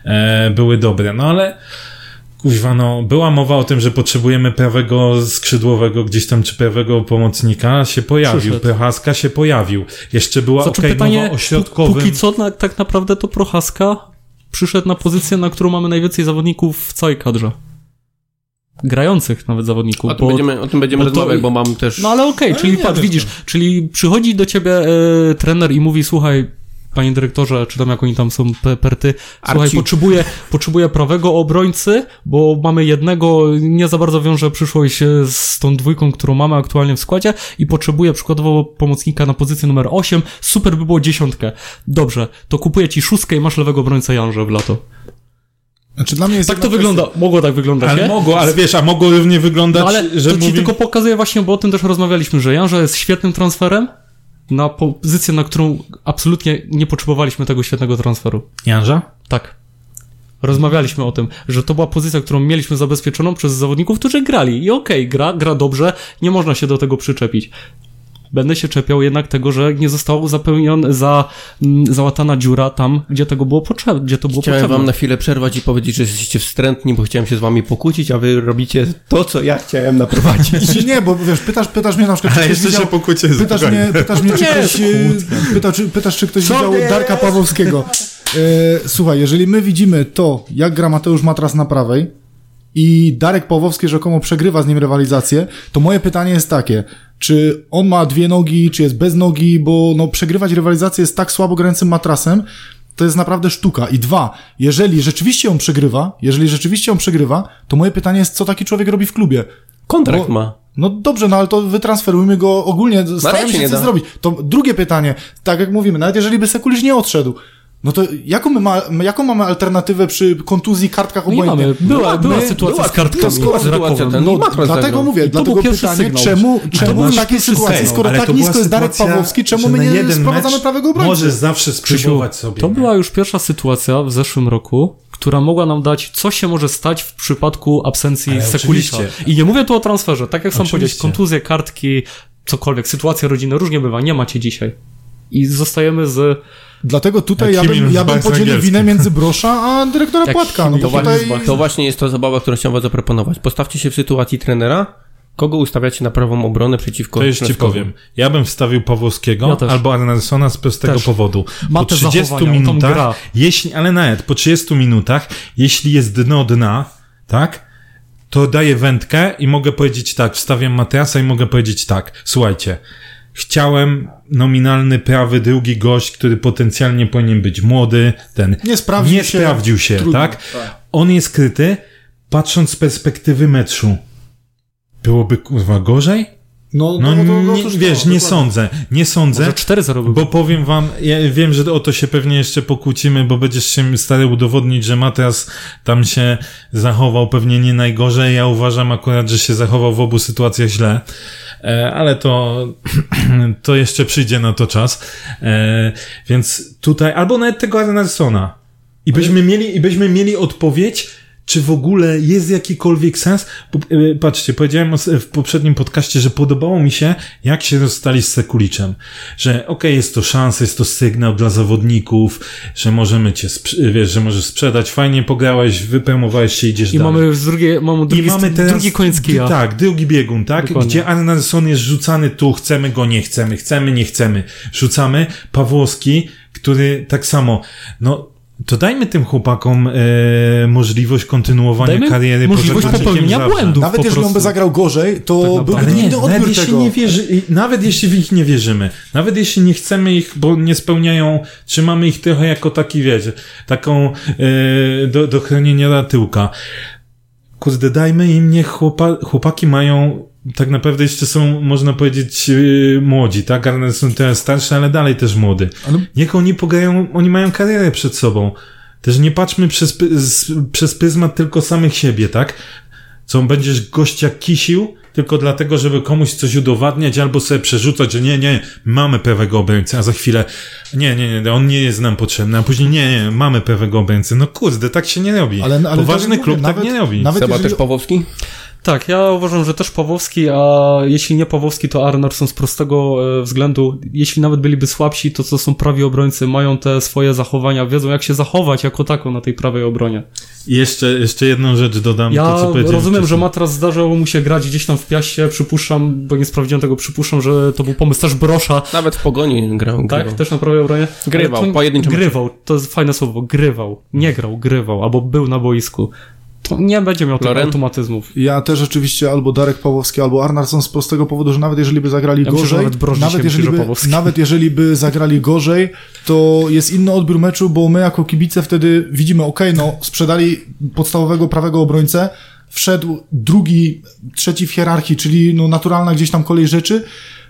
e, były dobre. No ale Kuźwa, no, była mowa o tym, że potrzebujemy prawego skrzydłowego gdzieś tam, czy prawego pomocnika, się pojawił. Przyszedł. Prochaska się pojawił. Jeszcze była znaczy, okay, pytanie, mowa o środkowym. Póki co, na, tak naprawdę to Prochaska przyszedł na pozycję, na którą mamy najwięcej zawodników w całej kadrze. Grających nawet zawodników. O tym, bo, będziemy, o tym będziemy bo rozmawiać, bo mam też... No ale okej, okay, czyli patrz, widzisz, czyli przychodzi do ciebie e, trener i mówi, słuchaj, panie dyrektorze, czy tam jak oni tam są perty, słuchaj, potrzebuję, potrzebuję prawego obrońcy, bo mamy jednego, nie za bardzo wiąże przyszłość z tą dwójką, którą mamy aktualnie w składzie i potrzebuję przykładowo pomocnika na pozycję numer 8, super by było dziesiątkę. Dobrze, to kupuję ci szóstkę i masz lewego obrońca Janże w lato. Znaczy dla mnie jest tak to wygląda, mogło tak wyglądać, ale nie? mogło, ale wiesz, a mogło równie wyglądać, no, ale że to ci mówi... tylko pokazuje właśnie, bo o tym też rozmawialiśmy, że Janże jest świetnym transferem, na pozycję, na którą absolutnie nie potrzebowaliśmy tego świetnego transferu. Janża? Tak. Rozmawialiśmy o tym, że to była pozycja, którą mieliśmy zabezpieczoną przez zawodników, którzy grali. I okej, okay, gra, gra dobrze, nie można się do tego przyczepić będę się czepiał jednak tego, że nie zostało zapełnione, za, mm, załatana dziura tam, gdzie tego było potrzebne, gdzie to było chciałem potrzebne. wam na chwilę przerwać i powiedzieć, że jesteście wstrętni, bo chciałem się z wami pokłócić, a wy robicie to, co ja chciałem naprowadzić. nie, bo wiesz, pytasz, pytasz mnie na przykład, Ale jeszcze widział, się pokłócić pytasz mnie, pytasz mnie, czy ktoś, pytasz, pytasz, czy ktoś widział Darka Pawłowskiego. E, słuchaj, jeżeli my widzimy to, jak gra Mateusz Matras na prawej, i Darek Pawłowski rzekomo przegrywa z nim rywalizację, to moje pytanie jest takie, czy on ma dwie nogi, czy jest bez nogi, bo no, przegrywać rywalizację z tak słabo grającym matrasem, to jest naprawdę sztuka. I dwa, jeżeli rzeczywiście on przegrywa, jeżeli rzeczywiście on przegrywa, to moje pytanie jest, co taki człowiek robi w klubie? Kontrakt Bo- ma. No dobrze, no ale to wytransferujmy go ogólnie, starajmy się się coś da. zrobić. To drugie pytanie, tak jak mówimy, nawet jeżeli by Sekulisz nie odszedł, no to jaką, my ma, jaką mamy alternatywę przy kontuzji, kartkach No nie mamy. Była, była my- sytuacja była- z kartkami. była z sytuacja ten- no, dlatego zagrał. mówię, I dlatego pytanie, sygnał. czemu, czemu w takiej sytuacji, sygnał. skoro tak nisko była jest Darek Pawłowski, czemu my nie jeden sprowadzamy prawego obrońcy? Możesz zawsze spróbować sobie. To nie? była już pierwsza sytuacja w zeszłym roku, która mogła nam dać, co się może stać w przypadku absencji oczywiście. I nie mówię tu o transferze, tak jak sam powiedziałeś, kontuzje, kartki, cokolwiek, sytuacja rodzinna, różnie bywa, nie macie dzisiaj. I zostajemy z... Dlatego tutaj ja bym, ja bym podzielił winę między Brosza a dyrektora Jak Płatka. No To, tutaj... właśnie, to właśnie jest to zabawa, którą chciałem zaproponować. Postawcie się w sytuacji trenera, kogo ustawiacie na prawą obronę przeciwko To Śląskowi. powiem. Ja bym wstawił Pawłowskiego Ja albo Arnelsona z prostego Też. powodu. Ma po te 30 zachowania, on tam minutach, jeśli, ale nawet po 30 minutach, jeśli jest dno dna, tak, to daję wędkę i mogę powiedzieć tak, wstawiam Mateasa i mogę powiedzieć tak, słuchajcie, chciałem nominalny prawy drugi gość, który potencjalnie powinien być młody, ten Nie sprawdził nie się. sprawdził się, Trudno, tak? tak. On jest kryty, patrząc z perspektywy meczu. Byłoby kurwa gorzej? No, No, no, no, no, nie, otóż to, wiesz, nie dokładnie. sądzę, nie sądzę, Może 4-0 by bo powiem wam, ja wiem, że o to się pewnie jeszcze pokłócimy, bo będziesz się stary udowodnić, że Matras tam się zachował pewnie nie najgorzej, ja uważam akurat, że się zachował w obu sytuacjach źle, e, ale to, to jeszcze przyjdzie na to czas, e, więc tutaj, albo nawet tego Arnelsona i byśmy mieli, i byśmy mieli odpowiedź, czy w ogóle jest jakikolwiek sens? E, Patrzcie, powiedziałem w poprzednim podcaście, że podobało mi się, jak się rozstali z Sekuliczem. Że okej, jest to szansa, jest to sygnał dla zawodników, że możemy cię, sprz- wiesz, że możesz sprzedać, fajnie pograłeś, wypromowałeś się, idziesz I dalej. mamy z drugie, mamy drugi, I mamy teraz drugi koniec kija. Tak, drugi biegun, tak? Dokładnie. Gdzie Arnelson jest rzucany tu, chcemy go, nie chcemy, chcemy, nie chcemy. Rzucamy. Pawłowski, który tak samo, no, to dajmy tym chłopakom e, możliwość kontynuowania Dajmy kariery możliwość popełnienia błędów. Nawet po jeżeli on by zagrał gorzej, to naprawdę. byłby nie, inny nawet jeśli nie wierzy, nawet jeśli w nich nie wierzymy, nawet jeśli nie chcemy ich, bo nie spełniają, trzymamy ich trochę jako taki, wiecie, taką e, do, do chronienia tyłka. Kurde, dajmy im, niech chłopa, chłopaki mają, tak naprawdę jeszcze są, można powiedzieć, e, młodzi, tak? Arne są teraz starsze, ale dalej też młody. Ale- Niech oni pograją, oni mają karierę przed sobą. Też nie patrzmy przez, z, przez pryzmat tylko samych siebie, tak? Co będziesz gościa kisił, tylko dlatego, żeby komuś coś udowadniać, albo sobie przerzucać, że nie, nie, mamy prawego obrońcę, a za chwilę, nie, nie, nie, on nie jest nam potrzebny, a później, nie, nie, mamy prawego obrońcę. No kurde, tak się nie robi. Ale, ale Poważny tak klub mówię, tak nie robi. Nawet Seba jeżeli, też Pawłowski? Tak, ja uważam, że też Pawłowski, a jeśli nie Pawłowski, to Arnarsson z prostego e, względu, jeśli nawet byliby słabsi, to co są prawi obrońcy, mają te swoje zachowania, wiedzą jak się zachować jako tako na tej prawej obronie. I jeszcze, jeszcze jedną rzecz dodam, Ja to co powiedziałem rozumiem, że wcześniej. Matras zdarzało mu się grać gdzieś tam w piaście, przypuszczam, bo nie sprawdziłem tego, przypuszczam, że to był pomysł też Brosza, Nawet w Pogoni grał. tak? grał. Też na prawej obronie? Grywał, mecze. Grywał, to jest fajne słowo, grywał. Nie grał, grywał, albo był na boisku. To nie będzie miał tych Loren? automatyzmów. Ja też oczywiście albo Darek Pawłowski, albo Arnarsson z prostego powodu, że nawet jeżeli by zagrali Ja myślę, gorzej, nawet Broż dzisiaj nawet, jeżeli by, nawet jeżeli by zagrali gorzej, to jest inny odbiór meczu, bo my jako kibice wtedy widzimy, ok, no sprzedali podstawowego prawego obrońcę, wszedł drugi, trzeci w hierarchii, czyli no naturalna gdzieś tam kolej rzeczy,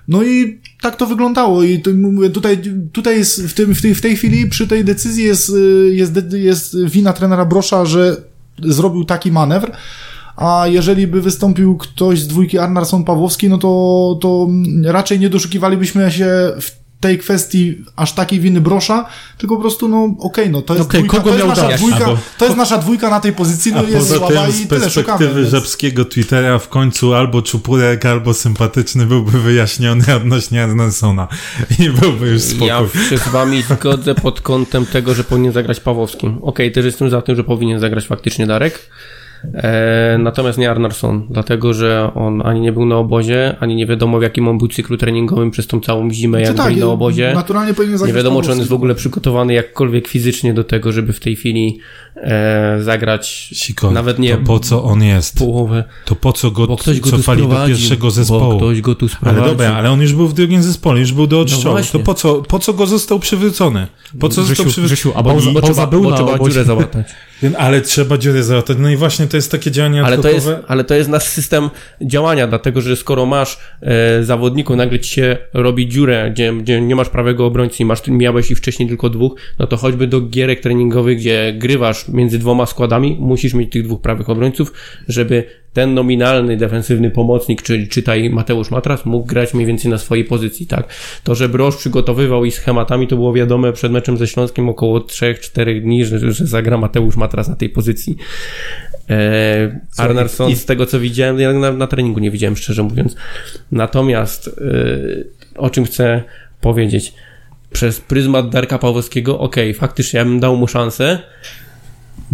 no i tak to wyglądało i tutaj, tutaj jest w, tym, w, tej, w tej chwili przy tej decyzji jest, y, jest, jest wina trenera Brosza, że zrobił taki manewr, a jeżeli by wystąpił ktoś z dwójki Arnarsson-Pawłowski, no to, to raczej nie doszukiwalibyśmy się w tej kwestii aż takiej winy Brosza, tylko po prostu, no okej, no to jest, Okej, dwójka, kogo to jest miał nasza dać? dwójka, Albo- to jest nasza dwójka na tej pozycji, no A jest poza słaba tym i z tyle szukamy. perspektywy żabskiego Twittera w końcu albo czupurek, albo sympatyczny byłby wyjaśniony odnośnie Arnelsona. I byłby już spokój. Ja się z wami zgodzę pod kątem tego, że powinien zagrać Pawłowski. Okej, też jestem za tym, że powinien zagrać faktycznie Darek, natomiast nie Arnarsson, dlatego że on ani nie był na obozie, ani nie wiadomo w jakim on był cyklu treningowym przez tą całą zimę, jak tak, byli na obozie. Naturalnie powinien Nie wiadomo, czy on jest w ogóle przygotowany jakkolwiek fizycznie do tego, żeby w tej chwili e, zagrać Siko, nawet nie to po co on jest? połowę. To po co go Bo ktoś go cofali do pierwszego Bo zespołu? ktoś go tu Ale sprowadził. dobra, ale on już był w drugim zespole, już był do odstrzołu. właśnie. to po co, po co go został przywrócony? Po co został przywrócony? Bo, bo, Bauza trzeba, był bo na trzeba dziurę załatać. Ale trzeba dziurę załatać. No i właśnie to jest takie działanie Ale to, jest, ale to jest nasz system działania, dlatego że skoro masz e, zawodników, nagle ci się robi dziurę, gdzie, gdzie nie masz prawego obrońcy i masz, miałeś ich wcześniej tylko dwóch, no to choćby do gierek treningowych, gdzie grywasz między dwoma składami, musisz mieć tych dwóch prawych obrońców, żeby ten nominalny defensywny pomocnik, czyli czytaj Mateusz Matras, mógł grać mniej więcej na swojej pozycji, tak? To, że Broż przygotowywał ich schematami, to było wiadome przed meczem ze Śląskiem około 3-4 dni, że, że zagra Mateusz Matras na tej pozycji. E, Arnarsson, i- z tego co widziałem, ja na, na treningu nie widziałem, szczerze mówiąc. Natomiast e, o czym chcę powiedzieć? Przez pryzmat Darka Pawłowskiego, okej, faktycznie ja bym dał mu szansę.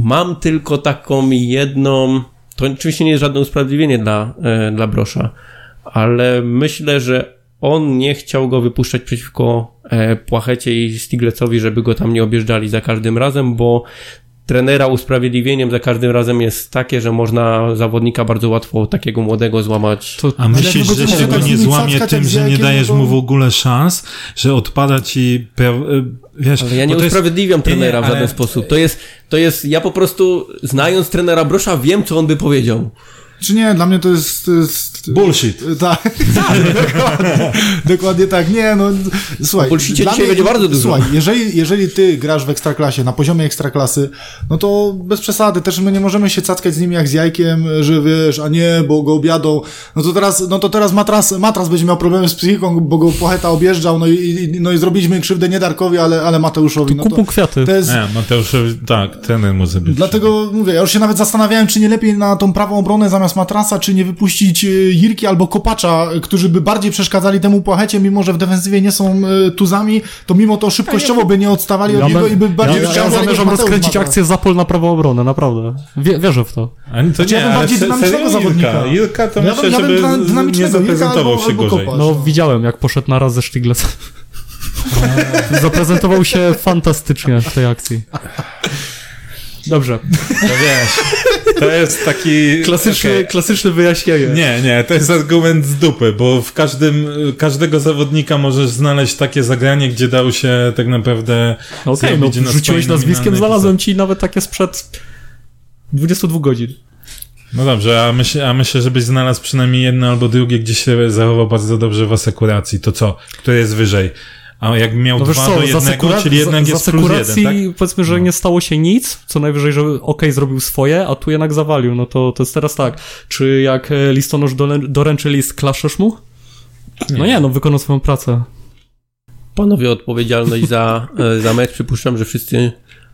Mam tylko taką jedną. To oczywiście nie jest żadne usprawiedliwienie dla, e, dla Brosza, ale myślę, że on nie chciał go wypuszczać przeciwko e, Płachecie i Stiglecowi, żeby go tam nie objeżdżali za każdym razem, bo trenera usprawiedliwieniem za każdym razem jest takie, że można zawodnika bardzo łatwo takiego młodego złamać. To, A myślisz, że go się go nie złamie tym, że nie dajesz mu w ogóle szans, że odpada ci... Y, Wiesz, Ale ja nie jest- usprawiedliwiam Nie, nie, trenera w żaden ale- sposób. To jest, to jest, ja po prostu znając trenera Brosza wiem, co on by powiedział. Czy nie, dla mnie to jest... To jest Bullshit. Tak, tak dokładnie, dokładnie tak. Nie, no słuchaj. bullshicie dla dzisiaj będzie bardzo dużo. Słuchaj, jeżeli, jeżeli ty grasz w ekstraklasie, na poziomie ekstraklasy, no to bez przesady, też my nie możemy się cackać z nimi jak z jajkiem, że wiesz, a nie, bo go objadą. No to teraz, no to teraz matras, matras będzie miał problemy z psychiką, bo go pocheta objeżdżał, no i, i, no i zrobiliśmy krzywdę nie Darkowi, ale, ale Mateuszowi. No to, kwiaty. to jest, Nie, Mateuszowi, tak, trener mu zrobić. Dlatego mówię, ja już się nawet zastanawiałem, czy nie lepiej na tą prawą obronę zamiast matrasa, czy nie wypuścić e, Jirki albo Kopacza, e, którzy by bardziej przeszkadzali temu płachecie, mimo że w defensywie nie są e, tuzami, to mimo to szybkościowo by nie odstawali od Ja, niego bym- i by ja, bardziej ja, ja przeszkadzali zamierzam rozkręcić akcję Zapol na prawą obronę, naprawdę. Wie, wierzę w to. A to Znaczy, ja nie, bym ale bardziej se- dynamicznego serio zawodnika. Ilka to Ja bym- myślę, ja bym żeby nie zaprezentował albo- się albo gorzej. Kopacz. No, widziałem, jak poszedł na raz ze Sztyglec. Zaprezentował się fantastycznie w tej akcji. Dobrze. No wiesz, to jest taki... Klasyczne, okej. klasyczne wyjaśnienie. Nie, nie, to jest argument z dupy, bo w każdym, każdego zawodnika możesz znaleźć takie zagranie, gdzie dał się tak naprawdę No Okej, zrobić no rzuciłeś nazwiskiem, znalazłem ci nawet takie sprzed 22 godzin. No dobrze, a, myśl, a myślę, żebyś znalazł przynajmniej jedno albo drugie, gdzie się zachował bardzo dobrze w asekuracji. To co? Kto jest wyżej? A jak miał No dwa co, do jednego, sekura- czyli jednak za, jest za plus jeden, tak? powiedzmy, że No. nie stało się nic, co najwyżej, że okej, zrobił swoje, a tu jednak zawalił. No to, to jest teraz tak. Czy jak e, listonosz dole- doręczy list, klaszesz mu? No nie, no wykonał swoją pracę. Panowie, odpowiedzialność za, e, za mecz. Przypuszczam, że wszyscy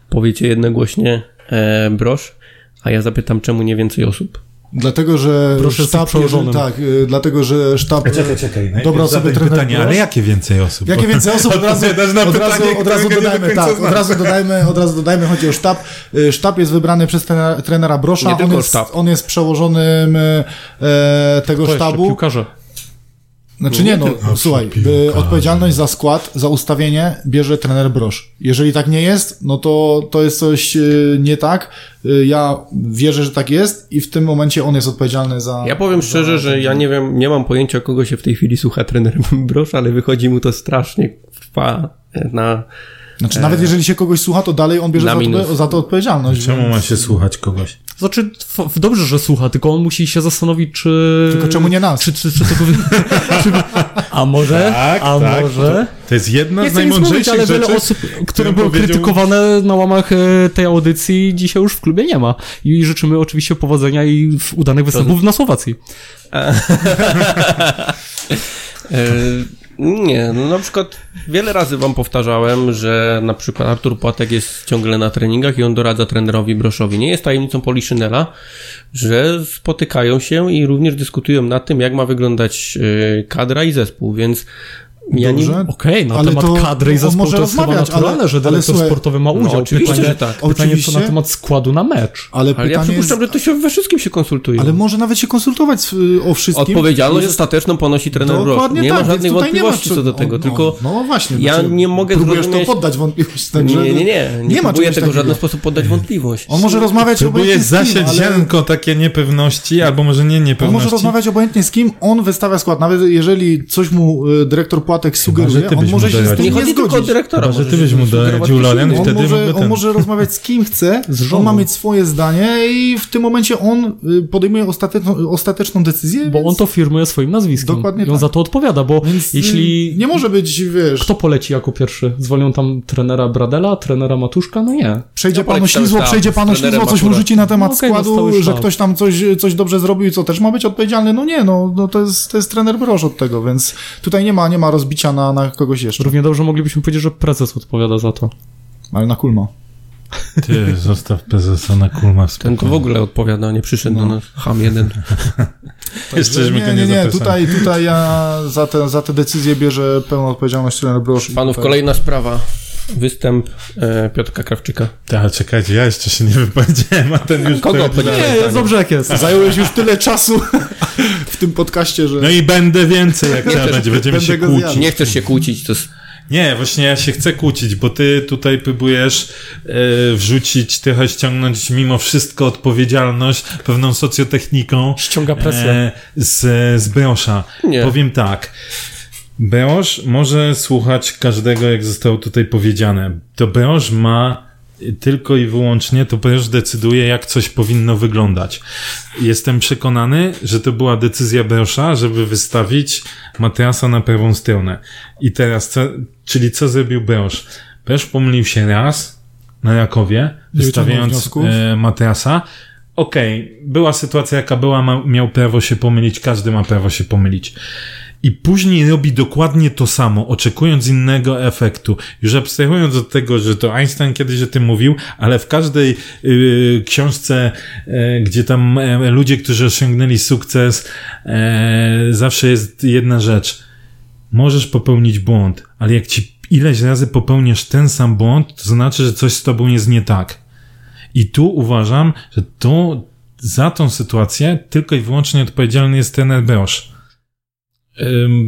powiecie jednogłośnie e, brosz, a ja zapytam, czemu nie więcej osób? Dlatego, że Proszę sztab, przełożonym. tak, y, dlatego, że sztab... Czekaj, czekaj. Dobra osoby trener pytanie, ale jakie więcej osób? Jakie więcej osób od razu, od razu, od razu którego nie dodajmy, tak, od razu dodajmy, od razu dodajmy, chodzi o sztab. Y, Sztab jest wybrany przez trenera, Brosza, Nie on tylko jest, sztab. on jest przełożonym e, tego To jeszcze, sztabu. piłkarze. Znaczy nie, no, tylko słuchaj, piłkarze. y, odpowiedzialność za skład, za ustawienie bierze trener Brosz. Jeżeli tak nie jest, no to to jest coś y, nie tak. Y, Ja wierzę, że tak jest i w tym momencie on jest odpowiedzialny za... Ja powiem za- szczerze, że ja nie wiem, nie mam pojęcia, kogo się w tej chwili słucha trener brosz, ale wychodzi mu to strasznie trwa na... Znaczy nawet jeżeli się kogoś słucha, to dalej on bierze za to, za to odpowiedzialność. Czemu więc- ma się słuchać kogoś? Znaczy, f- dobrze, że słucha, tylko on musi się zastanowić, czy... Tylko czemu nie nas? Czy, czy, czy czy, a może? Tak, a tak, może? To jest jedna Nie z nic mówić, najmądrzejszych ale wiele rzeczy, osób, które były powiedział- krytykowane na łamach e, tej audycji, dzisiaj już w klubie nie ma. I życzymy oczywiście powodzenia i w- udanych występów na Słowacji. Nie, no na przykład wiele razy wam powtarzałem, że na przykład Artur Płatek jest ciągle na treningach i on doradza trenerowi Broszowi. Nie jest tajemnicą Poliszynela, że spotykają się i również dyskutują nad tym, jak ma wyglądać e, kadra i zespół, więc Ja nie-? Okej, na Ale temat to kadry i on zespołu może to jest chyba rozmawiać, naturalne, ale- że ale dyrektor słuchaj, sportowy ma no udział. oczywiście, pytanie, że tak. pytanie co na Oczywiście. temat składu na mecz. Ale Ale ja przypuszczam, jest... że to się we wszystkim się konsultuje. Ale może nawet się konsultować z- o wszystkim. Odpowiedzialność ostateczną ponosi trener. Dokładnie Nie tak, ma żadnych nie ma wątpliwości co- do tego, o, tylko No, no właśnie. ja znaczy, nie mogę Próbujesz zrozumieć- to poddać wątpliwości. Także nie, nie, nie, nie, nie ma próbuję tego w żaden sposób poddać wątpliwość. On może rozmawiać Próbujesz obojętnie z kim, zasiać ale... ziarnko takie niepewności, albo może nie On niepewności. może rozmawiać obojętnie z kim, on wystawia skład. Nawet jeżeli coś mu y, dyrektor Płatek że sugeruje, on może mu się z tym Nie nie, chodzi tylko o dyrektora. Chyba, że może ty byś mu inny. On wtedy może, on może rozmawiać z kim chce, Z on ma mieć swoje zdanie i w tym momencie on y, podejmuje ostateczną, ostateczną decyzję, Bo więc, on to firmuje swoim nazwiskiem. Dokładnie I on tak. za to odpowiada, bo więc y, jeśli... nie może być, wiesz, Kto poleci jako pierwszy? Zwolnią tam trenera Bradela, trenera Matuszka? No nie. przejdzie Ja panu ślizło, przejdzie panu ślizło, coś mu rzuci na temat No składu, że ktoś tam coś, coś dobrze zrobił i co, też ma być odpowiedzialny? No nie, no, no to, jest, to jest trener Broż od tego, więc tutaj nie ma, nie ma rozbicia na, na kogoś jeszcze. Równie dobrze moglibyśmy powiedzieć, że prezes odpowiada za to. Ale na kulma. Ty, zostaw prezesa na kulma w Ten to w ogóle odpowiada, nie przyszedł do nas. Ham jeden. Jesteśmy nie, nie nie, tutaj, tutaj ja za te, za te decyzje bierze pełną odpowiedzialność trener i Panów, kolejna sprawa. Występ e, Piotrka Krawczyka. Tak, czekajcie, ja jeszcze się nie wypowiedziałem, a ten już... Kogo? Nie, jest dobrze jak jest. Zająłeś już tyle czasu w tym podcaście, że... No i będę więcej, jak trzeba będzie, będziemy się kłócić. zjadł. Nie chcesz się kłócić, to. Nie, właśnie ja się chcę kłócić, bo ty tutaj próbujesz e, wrzucić, trochę ściągnąć mimo wszystko odpowiedzialność pewną socjotechniką Ściąga presję. e, z, z Brosza. Nie. Powiem tak. Brosz może słuchać każdego, jak zostało tutaj powiedziane. To Brosz ma tylko i wyłącznie, to Brosz decyduje, jak coś powinno wyglądać. Jestem przekonany, że to była decyzja Brosza, żeby wystawić Matrasa na prawą stronę. I teraz, co, czyli co zrobił Brosz? Brosz pomylił się raz na Rakowie, Nie wystawiając e, Matrasa. Okej, była sytuacja jaka była, ma, miał prawo się pomylić, każdy ma prawo się pomylić. I później robi dokładnie to samo, oczekując innego efektu. Już abstrahując od tego, że to Einstein kiedyś o tym mówił, ale w każdej yy, książce, yy, gdzie tam yy, ludzie, którzy osiągnęli sukces, yy, zawsze jest jedna rzecz. Możesz popełnić błąd, ale jak ci ileś razy popełniasz ten sam błąd, to znaczy, że coś z tobą jest nie tak. I tu uważam, że to za tą sytuację tylko i wyłącznie odpowiedzialny jest trener Brosz.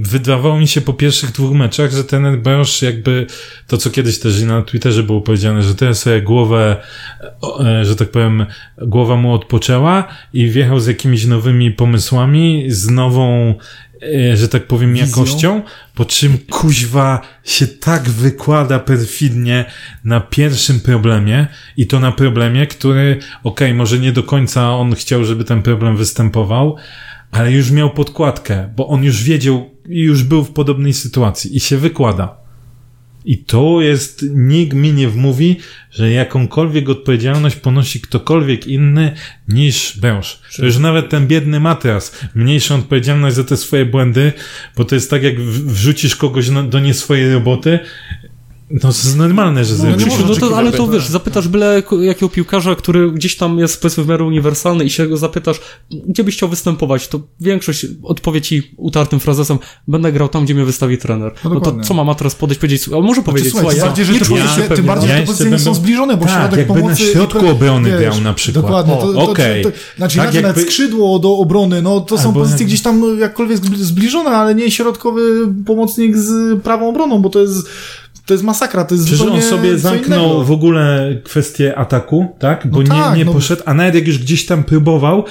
Wydawało mi się po pierwszych dwóch meczach, że ten Brosz jakby to, co kiedyś też na Twitterze było powiedziane, że teraz sobie głowę, e, że tak powiem, głowa mu odpoczęła i wjechał z jakimiś nowymi pomysłami, z nową, e, że tak powiem, jakością, po czym kuźwa się tak wykłada perfidnie na pierwszym problemie i to na problemie, który, okej, może nie do końca on chciał, żeby ten problem występował, ale już miał podkładkę, bo on już wiedział i już był w podobnej sytuacji i się wykłada. I to jest, nikt mi nie wmówi, że jakąkolwiek odpowiedzialność ponosi ktokolwiek inny niż Bęż. To już nawet ten biedny matras, mniejszą odpowiedzialność za te swoje błędy, bo to jest tak, jak wrzucisz kogoś do nie swojej roboty, no to jest normalne, że nie zrobisz. można No to, ale to wiesz, zapytasz byle jakiego piłkarza, który gdzieś tam jest powiedzmy w miarę uniwersalny i się go zapytasz, gdzie byś chciał występować, to większość odpowie ci utartym frazesem, będę grał tam, gdzie mnie wystawi trener. No No, to dokładnie. co ma teraz podejść, powiedzieć, a może powiedzieć, Słuchaj, słuchaj, tym ja bardziej, że nie czuję się tym bardziej, że te pozycje nie są zbliżone, bo Tak, środek jakby na pomocy... środku obrony grał na przykład. Dokładnie. O, To, to, to, to, znaczy, Tak jakby- skrzydło do obrony, no to są Albo pozycje jak- gdzieś tam no, jakkolwiek zbli- zbliżone, ale nie środkowy pomocnik z prawą obroną, bo to jest, to jest masakra, to jest Przecież on sobie zamknął w ogóle kwestię ataku, tak? Bo No nie, tak, nie no. poszedł, a nawet jak już gdzieś tam próbował,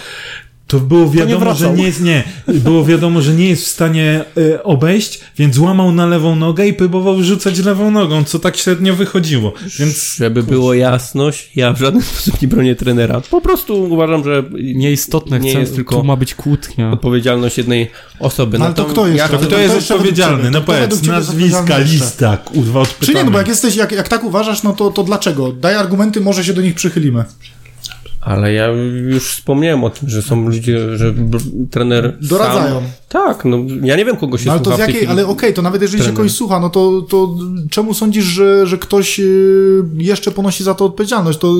to było wiadomo, że wracał. nie jest, nie, było wiadomo, że nie jest w stanie e, obejść, więc łamał na lewą nogę i próbował rzucać lewą nogą, co tak średnio wychodziło. Więc Żeby było jasność, ja w żaden sposób nie bronię trenera. Po prostu uważam, że Nieistotne, nie chcę, jest tylko tu ma być kłótnia. odpowiedzialność jednej osoby. No, ale to kto jeszcze? Ja, To- kto to jest odpowiedzialny? No to powiedz, jest nazwiska, lista, kurwa. Czy nie, no bo jak jesteś, jak, jak tak uważasz, no to, to dlaczego? Daj argumenty, może się do nich przychylimy. Ale ja już wspomniałem o tym, że są ludzie, że trener Doradzają. sam Tak, no ja nie wiem kogo się no, ale słucha to z jakiej. Ale okej, okay, to nawet jeżeli trener. się kogoś słucha, no to, to czemu sądzisz, że, że ktoś y, jeszcze ponosi za to odpowiedzialność? To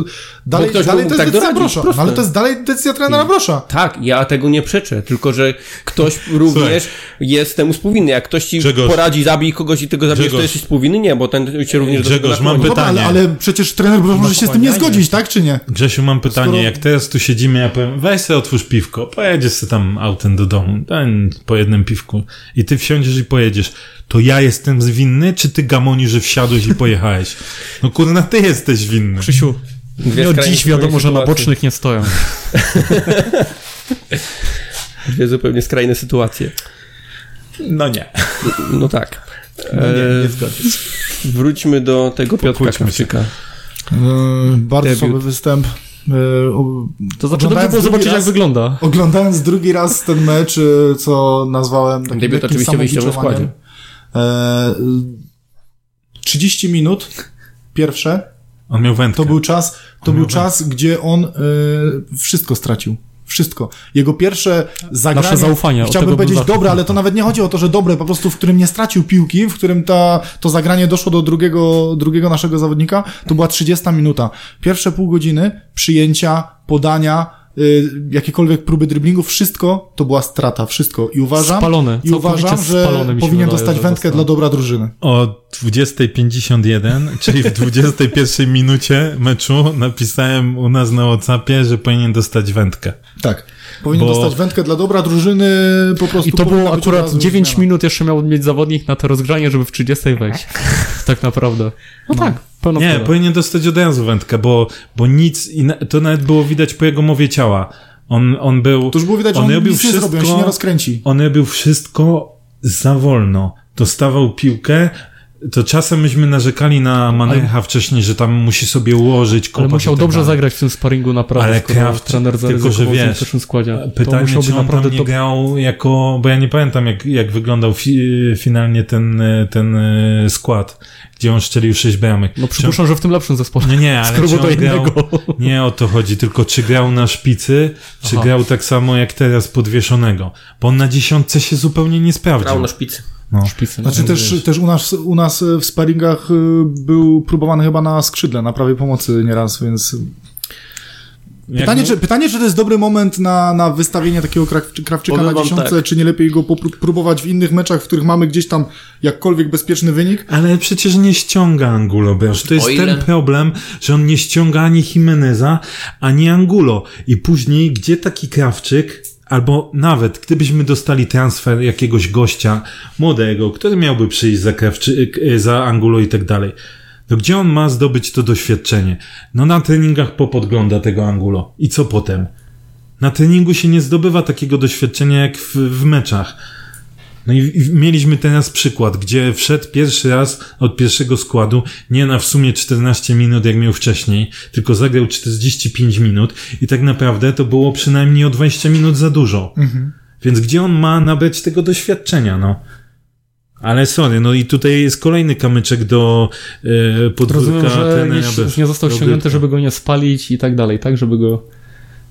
dalej, ktoś dalej to jest tak decyzja doradzić, Brosza. proste. No, ale to jest dalej decyzja trenera Brosza. Tak, ja tego nie przeczę, tylko że ktoś również jest temu współwinny. Jak ktoś ci Grzegorz. poradzi, zabij kogoś i tego zabijesz, to Grzegorz. jesteś współwinny? Nie, bo ten się również do Grzegorz, mam. Dobra, ale, pytanie. ale przecież trener Brosz może się z tym nie zgodzić, tak czy nie? Grzesiu, mam pytanie. Skoro- Jak teraz tu siedzimy, ja powiem, weź sobie otwórz piwko, pojedziesz sobie tam autem do domu, ten, po jednym piwku i ty wsiądziesz i pojedziesz, to ja jestem winny, czy ty gamoni, że wsiadłeś i pojechałeś? No kurna, ty jesteś winny. Krzysiu, nie od skrajnie dziś wiadomo, że na bocznych nie stoją. Dwie zupełnie skrajne sytuacje. No nie. No tak. No nie, nie E, zgodzę. wróćmy do tego Piotra. Krawczyka. Yy, bardzo Debiut. słaby występ. O- To znaczy dobrze było drugi zobaczyć, jak raz- wygląda. Oglądając drugi raz ten mecz, yy, co nazwałem takim Debiut oczywiście wyjściowym samobiczowaniem, yy, 30 minut pierwsze, On miał wędkę. to był czas, to był czas, gdzie on y, wszystko stracił. Wszystko. Jego pierwsze zagranie... Nasze zaufanie, Chciałbym powiedzieć dobre, ale to nawet nie chodzi o to, że dobre, po prostu w którym nie stracił piłki, w którym ta, to zagranie doszło do drugiego, drugiego naszego zawodnika, to była 30 minuta. Pierwsze pół godziny, przyjęcia, podania, jakiekolwiek próby driblingu, wszystko to była strata, wszystko. I uważam, Spalony, i uważam że spalony mi się powinien wydaje, dostać że wędkę dla dobra drużyny. O 20.51, czyli w 21 minucie meczu napisałem u nas na Whatsappie, że powinien dostać wędkę. Tak. Powinien Bo- dostać wędkę dla dobra drużyny, po prostu I to było akurat razu 9 zmiana. minut jeszcze miał mieć zawodnik na to rozgrzanie, żeby w 30 wejść. tak naprawdę. No, tak, pełna Nie, zgoda. powinien dostać od razu wędkę, bo, bo nic, to nawet było widać po jego mowie ciała. On, on był... To już było widać, że on robił nic nie zrobi, on się nie rozkręci. On robił wszystko za wolno. Dostawał piłkę, to czasem myśmy narzekali na Manecha wcześniej, że tam musi sobie ułożyć, kopać Ale musiał tak dobrze dalej. zagrać w tym sparingu naprawdę, Ale Kraft, trener tylko że w wiesz, pierwszym składzie. to Pytanie, musiałby czy on naprawdę tam nie top... grał jako, bo ja nie pamiętam jak, jak wyglądał fi, finalnie ten, ten e, skład, gdzie on szczelił sześć bramek. No przypuszczam, że w tym lepszym zespole. Nie, nie, ale Skoro czy on do grał, innego. nie o to chodzi, tylko czy grał na szpicy, czy Aha. grał tak samo jak teraz podwieszonego, bo on na dziesiątce się zupełnie nie sprawdził. Grał na szpicy. No. Szpicy. Znaczy też, też u, nas, u nas w sparingach y, był próbowany chyba na skrzydle, na prawej pomocy nieraz, więc... Pytanie, czy, pytanie, czy to jest dobry moment na, na wystawienie takiego Krawczy- Krawczyka Powiem na dziesiątce, tak. czy nie lepiej go próbować w innych meczach, w których mamy gdzieś tam jakkolwiek bezpieczny wynik? Ale przecież nie ściąga Angulo, Beż. To jest ten problem, że on nie ściąga ani Jimeneza, ani Angulo. I później, gdzie taki Krawczyk, albo nawet gdybyśmy dostali transfer jakiegoś gościa młodego, który miałby przyjść za, Krawczyk, e, za Angulo i tak dalej, to gdzie on ma zdobyć to doświadczenie? No na treningach popodgląda tego Angulo. I co potem? Na treningu się nie zdobywa takiego doświadczenia jak w, w meczach. No i, i mieliśmy teraz przykład, gdzie wszedł pierwszy raz od pierwszego składu, nie na w sumie 14 minut, jak miał wcześniej, tylko zagrał 45 minut i tak naprawdę to było przynajmniej o 20 minut za dużo. Więc gdzie on ma nabyć tego doświadczenia, no? Ale sorry, no i tutaj jest kolejny kamyczek do e, podwórka Rozumiem, że nie, nie został ściągnięty, żeby go nie spalić i tak dalej, tak? Żeby go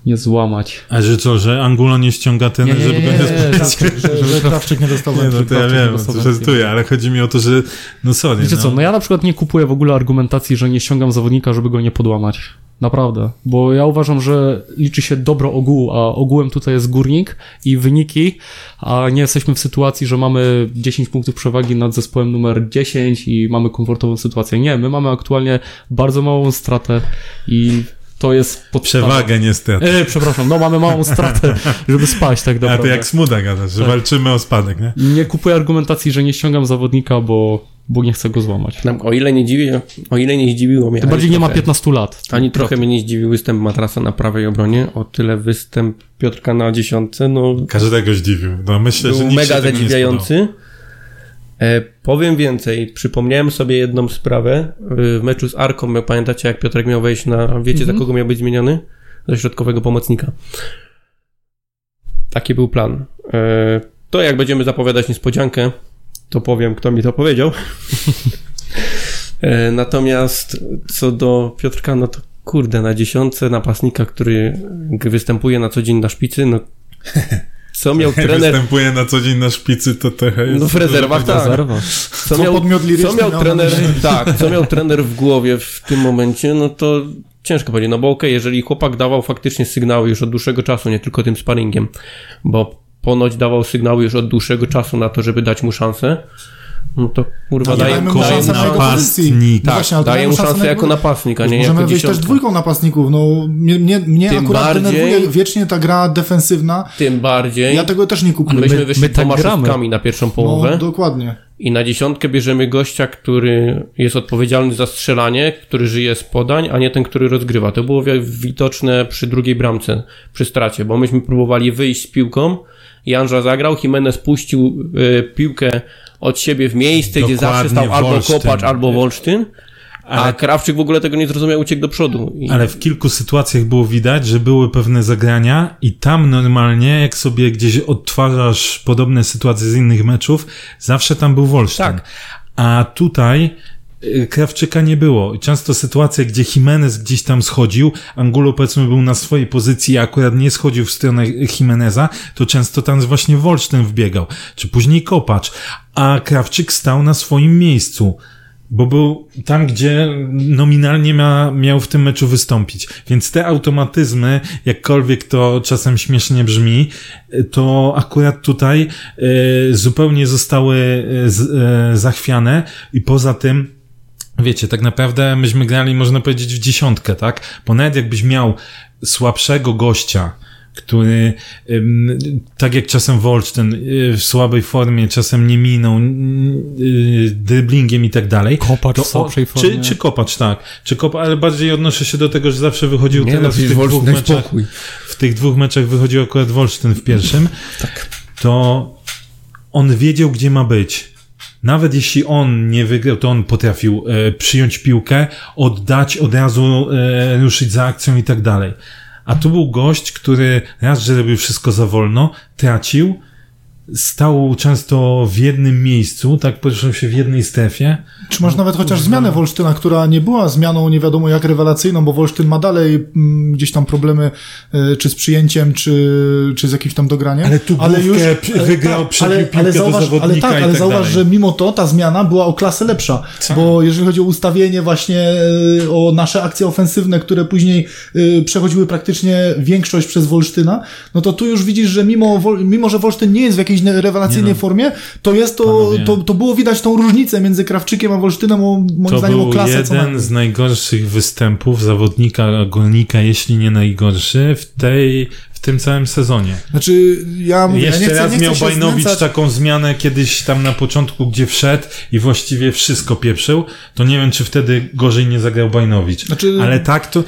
nie złamać. A że co, że Angulo nie ściąga ten, żeby go nie tak, Że, że Krawczyk nie dostał Nie, no to ja wiem, to żartuję, ale chodzi mi o to, że no sorry, Wiecie no. co, no ja na przykład nie kupuję w ogóle argumentacji, że nie ściągam zawodnika, żeby go nie podłamać. Naprawdę. Bo ja uważam, że liczy się dobro ogółu, a ogółem tutaj jest górnik i wyniki, a nie jesteśmy w sytuacji, że mamy 10 punktów przewagi nad zespołem numer 10 i mamy komfortową sytuację. Nie, my mamy aktualnie bardzo małą stratę i to jest podstawa. Przewagę niestety. E, przepraszam, no mamy małą stratę, żeby spaść tak A to naprawdę. jak smuda gadasz, że Tak. walczymy o spadek, nie? Nie kupuję argumentacji, że nie ściągam zawodnika, bo, bo nie chcę go złamać. O ile nie dziwi, o ile nie zdziwiło mnie. Tym bardziej nie ma trochę- 15 lat. Ani trochę mnie nie zdziwił występ Matrasa na prawej obronie, o tyle występ Piotrka na dziesiątce, no Każdego zdziwił. No myślę, że był nikt mega się tego nie zadziwiający. E, powiem więcej, przypomniałem sobie jedną sprawę w meczu z Arką, jak pamiętacie jak Piotrek miał wejść na, wiecie Mhm. za kogo miał być zmieniony? Za środkowego pomocnika. Taki był plan. E, to jak będziemy zapowiadać niespodziankę, to powiem kto mi to powiedział. E, Natomiast co do Piotrka, no to kurde, na dziesiątce napastnika, który występuje na co dzień na szpicy, no co miał trener... Występuje na co dzień na szpicy, to trochę jest... No w rezerwach, tak. Co, Co miał, co miał trener, tak, co miał trener w głowie w tym momencie, no to ciężko powiedzieć, no bo okej, jeżeli chłopak dawał faktycznie sygnały już od dłuższego czasu, nie tylko tym sparingiem, bo ponoć dawał sygnały już od dłuższego czasu na to, żeby dać mu szansę, no to kurwa Ale daje, dajmy mu daje, szansę na napastnik. No tak, właśnie, ale daje mu szansę jako napastnik, a nie Możemy jako wyjść też dwójką napastników. No, mnie, mnie, mnie Tym akurat bardziej- denerwuje wiecznie ta gra defensywna. Tym bardziej, Ja tego też nie kupuję. myśmy my- wyszli my tak dwoma gramy. na pierwszą połowę. No, dokładnie. I na dziesiątkę bierzemy gościa, który jest odpowiedzialny za strzelanie, który żyje z podań, a nie ten, który rozgrywa. To było wi- widoczne przy drugiej bramce, przy stracie, bo myśmy próbowali wyjść z piłką, Janża zagrał, Jimenez puścił y, piłkę od siebie w miejsce, gdzie Dokładnie, zawsze stał albo Wolsztyn. Kopacz, albo Wolsztyn, a Ale- Krawczyk w ogóle tego nie zrozumiał, uciekł do przodu. I Ale w kilku sytuacjach było widać, że były pewne zagrania i tam normalnie, jak sobie gdzieś odtwarzasz podobne sytuacje z innych meczów, zawsze tam był Wolsztyn. Tak. A tutaj Krawczyka nie było. Często sytuacje, gdzie Jimenez gdzieś tam schodził, Angulo powiedzmy był na swojej pozycji, a akurat nie schodził w stronę Jimeneza, to często tam właśnie Wolsztyn wbiegał, czy później Kopacz, a Krawczyk stał na swoim miejscu. Bo był tam, gdzie nominalnie ma, miał w tym meczu wystąpić. Więc te automatyzmy, jakkolwiek to czasem śmiesznie brzmi, to akurat tutaj e, zupełnie zostały z, e, zachwiane i poza tym Wiecie, tak naprawdę myśmy grali, można powiedzieć, w dziesiątkę, tak? Bo nawet jakbyś miał słabszego gościa, który, tak jak czasem Wolsztyn, y, w słabej formie, czasem nie miną, y, driblingiem i tak dalej. Kopacz to w słabszej formie. Czy, czy kopacz, tak. Czy kopacz, ale bardziej odnoszę się do tego, że zawsze wychodził Nie, no, teraz w przecież tych dwóch Wolsztyn, meczach. spokój. W tych dwóch meczach wychodził akurat Wolsztyn w pierwszym. tak. To on wiedział, gdzie ma być. Nawet jeśli on nie wygrał, to on potrafił e, przyjąć piłkę, oddać, od razu e, ruszyć za akcją i tak dalej. A tu był gość, który raz, że robił wszystko za wolno, tracił, stał często w jednym miejscu, tak poruszał się w jednej strefie. Czy masz nawet chociaż zmianę Wolsztyna, która nie była zmianą nie wiadomo jak rewelacyjną, bo Wolsztyn ma dalej mm, gdzieś tam problemy y, czy z przyjęciem, czy, czy z jakimś tam dograniem. Ale tu główkę p- wygrał, przebił piłkę do zauważ, ale tak, ale tak zauważ, dalej. że mimo to ta zmiana była o klasę lepsza, bo jeżeli chodzi o ustawienie właśnie y, o nasze akcje ofensywne, które później y, przechodziły praktycznie większość przez Wolsztyna, no to tu już widzisz, że mimo, mimo że Wolsztyn nie jest w jakiejś ne- rewelacyjnej no. formie, to jest to, Panowie. to, to było widać tą różnicę między Krawczykiem a Wolsztynem, o, moim To zdaniem o był klasę co jeden najmniej. z najgorszych występów zawodnika Górnika, jeśli nie najgorszy, w tej, w tym całym sezonie. Znaczy, ja mówię, Jeszcze ja chcę, raz miał Bajnowicz znęcać. taką zmianę kiedyś tam na początku, gdzie wszedł i właściwie wszystko pieprzył, to nie wiem, czy wtedy gorzej nie zagrał Bajnowicz. Znaczy- Ale tak to...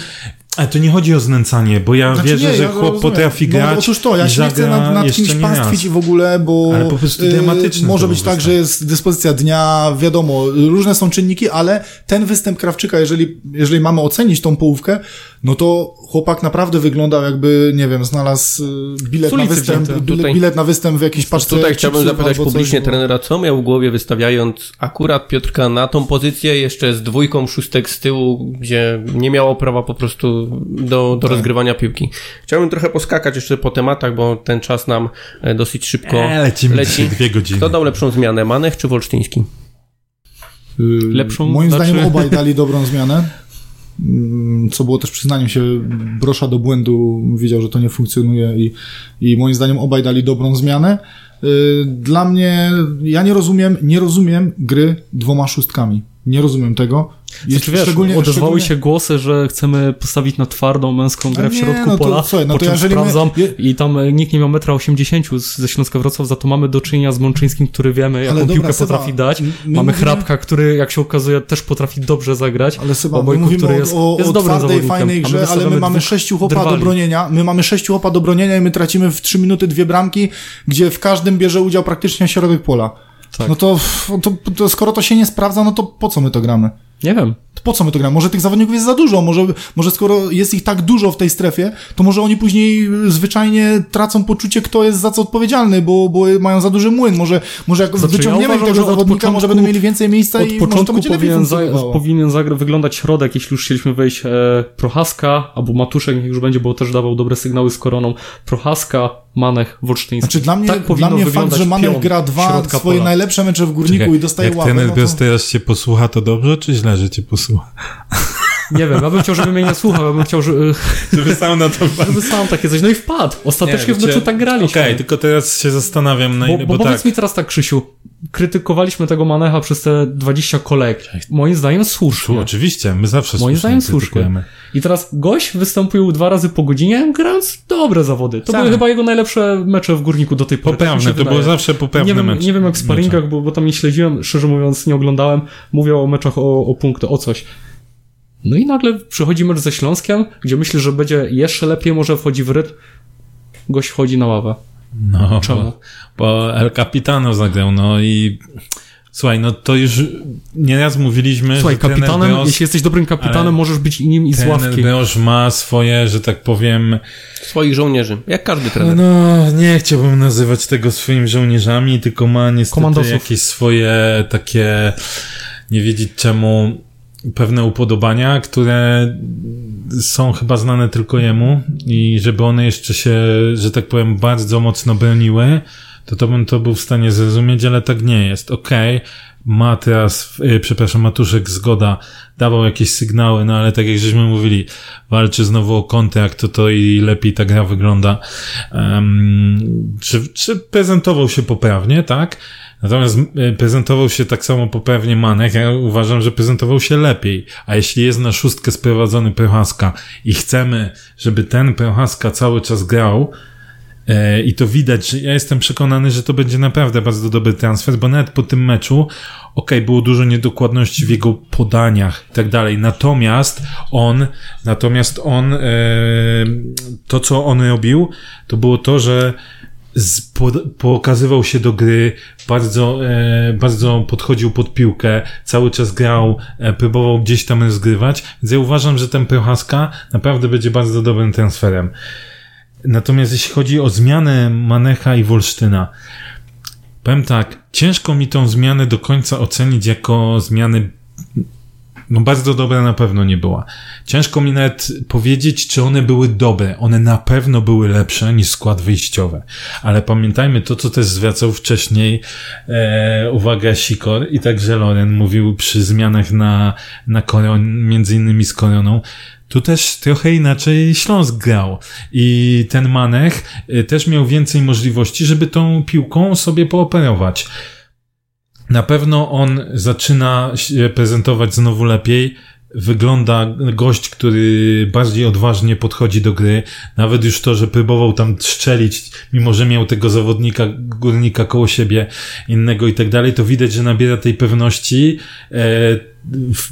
Ale to nie chodzi o znęcanie, bo ja Znaczy, wierzę, nie, że ja chłop potrafi grać No otóż to, ja się nie chcę nad, nad kimś pastwić raz. w ogóle, bo Ale po prostu y, może być tak, że jest dyspozycja dnia, wiadomo, różne są czynniki, ale ten występ Krawczyka, jeżeli, jeżeli mamy ocenić tą połówkę, no to chłopak naprawdę wyglądał jakby, nie wiem, znalazł y, bilet na występ, Tutaj- bilet na występ w jakiejś paczce Tutaj chciałbym zapytać albo coś, publicznie bo- trenera, co miał w głowie wystawiając akurat Piotrka na tą pozycję, jeszcze z dwójką szóstek z tyłu, gdzie nie miało prawa po prostu do, Tak. do rozgrywania piłki. Chciałbym trochę poskakać jeszcze po tematach, bo ten czas nam e, dosyć szybko E, lecimy leci. dwie godziny. Kto dał lepszą zmianę, Manech czy Wolsztyński? Y, Lepszą, Moim znaczy- zdaniem obaj dali dobrą zmianę. Mm, Co było też przyznaniem się Brosza do błędu, wiedział, że to nie funkcjonuje i, i moim zdaniem obaj dali dobrą zmianę. Y, Dla mnie, ja nie rozumiem, nie rozumiem gry dwoma szóstkami. Nie rozumiem tego. Jest Znaczy, wiesz, odezwały szczególnie- się głosy, że chcemy postawić na twardą męską grę A w nie, środku no to pola, słuchaj, no po to czym my- sprawdzam je- i tam e, nikt nie miał metra 80 z- ze Śląska Wrocław, za to mamy do czynienia z Mączyńskim, który wiemy, jaką dobra, piłkę Seba, potrafi dać. my mamy mówimy- Hrabka, który, jak się okazuje, też potrafi dobrze zagrać. Ale Seba, my Obojku, który o, jest, o, jest o twardej, fajnej my grze, ale my mamy sześciu chłopa do bronienia. My mamy sześciu chłopa do bronienia i my tracimy w trzy minuty dwie bramki, gdzie w każdym bierze udział praktycznie środek pola. Tak. No to, to, to skoro to się nie sprawdza, no to po co my to gramy? Nie wiem. To po co my to gramy? Może tych zawodników jest za dużo, może, może skoro jest ich tak dużo w tej strefie, to może oni później zwyczajnie tracą poczucie, kto jest za co odpowiedzialny, bo, bo mają za duży młyn. Może, może jak Znaczy, ja wyciągniemy uważam, tego zawodnika, może początku- będą mieli więcej miejsca Od i może to początku będzie powinien, za, powinien zagra, wyglądać środek, jeśli już chcieliśmy wejść e, Prochaska albo Matuszek, niech już będzie, bo też dawał dobre sygnały z koroną. Prochaska, Manech Wolsztyński. Znaczy dla mnie, tak dla mnie fakt, że Manech gra dwa swoje pola. najlepsze mecze w Górniku Czekaj, i dostaje jak łapę. Jak ten no to... teraz cię posłucha, to dobrze, czy źle, że cię posłucha? Nie wiem, ja bym chciał, żeby mnie nie słuchał, ja bym chciał, żeby... Żeby sam na to Żeby sam takie coś, no i wpadł. Ostatecznie nie, w meczu tak graliśmy. Okej, okay, tylko teraz się zastanawiam na ile, bo, bo, bo powiedz tak. mi teraz tak, Krzysiu, krytykowaliśmy tego Manecha przez te 20 kolek. Moim zdaniem słusznie. Tu, oczywiście, my zawsze Moim zdaniem słusznie. I teraz gość występuje dwa razy po godzinie, grając dobre zawody. To Same. były chyba jego najlepsze mecze w Górniku do tej pory. Tak poprawne, to były zawsze poprawne nie wiem, mecze. Nie wiem jak w sparingach, bo, bo tam nie śledziłem, szczerze mówiąc nie oglądałem. Mówię o meczach o, o punkty, o coś. No i nagle przychodzi mecz ze Śląskiem, gdzie myślę, że będzie jeszcze lepiej, może wchodzi w rytm. Gość wchodzi na ławę. No, Czemu? Bo, bo El Capitano zagrał, no i Słuchaj, no to już nieraz mówiliśmy, Słuchaj, że kapitanem, jeśli jesteś dobrym kapitanem, możesz być nim i z ławki. Beosz ma swoje, że tak powiem... Swoich żołnierzy, jak każdy trener. No, nie chciałbym nazywać tego swoimi żołnierzami, tylko ma niestety Komandosów. jakieś swoje takie, nie wiedzieć czemu, pewne upodobania, które są chyba znane tylko jemu i żeby one jeszcze się, że tak powiem, bardzo mocno broniły, to to bym to był w stanie zrozumieć, ale tak nie jest. Okej, okay, ma teraz, yy, przepraszam, Matuszek zgoda, dawał jakieś sygnały, no ale tak jak żeśmy mówili, walczy znowu o kontrakt, to to i lepiej ta gra wygląda. Um, czy, czy prezentował się poprawnie, tak? Natomiast y, prezentował się tak samo poprawnie Manek, ja uważam, że prezentował się lepiej. A jeśli jest na szóstkę sprowadzony Prochaska i chcemy, żeby ten Prochaska cały czas grał, e, i to widać, ja jestem przekonany, że to będzie naprawdę bardzo dobry transfer, bo nawet po tym meczu, ok, było dużo niedokładności w jego podaniach i tak dalej. Natomiast on, natomiast on, e, to co on robił, to było to, że pokazywał się do gry, bardzo, e, bardzo podchodził pod piłkę, cały czas grał, e, próbował gdzieś tam rozgrywać, więc ja uważam, że ten Prochaska naprawdę będzie bardzo dobrym transferem. Natomiast jeśli chodzi o zmianę Manecha i Wolsztyna, powiem tak, ciężko mi tą zmianę do końca ocenić jako zmiany no bardzo dobra na pewno nie była. Ciężko mi nawet powiedzieć, czy one były dobre. One na pewno były lepsze niż skład wyjściowy. Ale pamiętajmy to, co też zwracał wcześniej e, uwagę Sikor i także Loren mówił przy zmianach na, na koron, między innymi z koroną, tu też trochę inaczej Śląsk grał. I ten Manech e, też miał więcej możliwości, żeby tą piłką sobie pooperować. Na pewno on zaczyna się prezentować znowu lepiej. Wygląda gość, który bardziej odważnie podchodzi do gry. Nawet już to, że próbował tam strzelić, mimo że miał tego zawodnika, górnika koło siebie, innego i tak dalej, to widać, że nabiera tej pewności. E, w,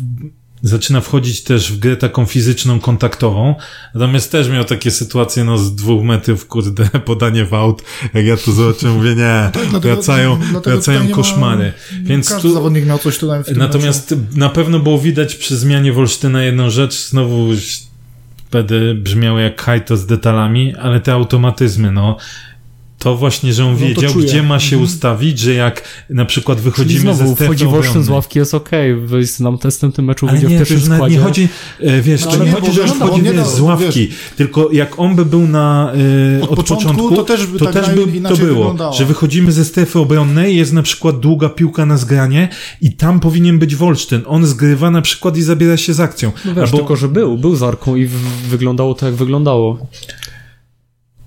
zaczyna wchodzić też w grę taką fizyczną, kontaktową. Natomiast też miał takie sytuacje, no z dwóch metrów, kurde, podanie w aut. Jak ja to zobaczyłem, mówię, nie, tak, wracają, wracają koszmary. Ma, Więc każdy tu, zawodnik miał coś tutaj w tym Natomiast meczu. na pewno było widać przy zmianie Wolsztyna jedną rzecz, znowu będę brzmiał jak hajto z detalami, ale te automatyzmy, no, to właśnie, że on no wiedział, gdzie ma się mhm. ustawić, że jak na przykład wychodzimy Czyli znowu, ze strefy wchodzi Wolsztyn z ławki, jest okej, okay. nam testem tym meczu Ale nie, w składzie. nie chodzi, e, wiesz, no, to nie chodzi, że on wchodzi wiesz, z ławki, wiesz, tylko jak on by był na e, od, od początku, początku, to też by, to, tak też by to było, wyglądało. że wychodzimy ze strefy obronnej, jest na przykład długa piłka na zgranie i tam powinien być Wolsztyn. On zgrywa na przykład i zabiera się z akcją. No wiesz, Albo... tylko, że był, był z arką i wyglądało to, jak wyglądało.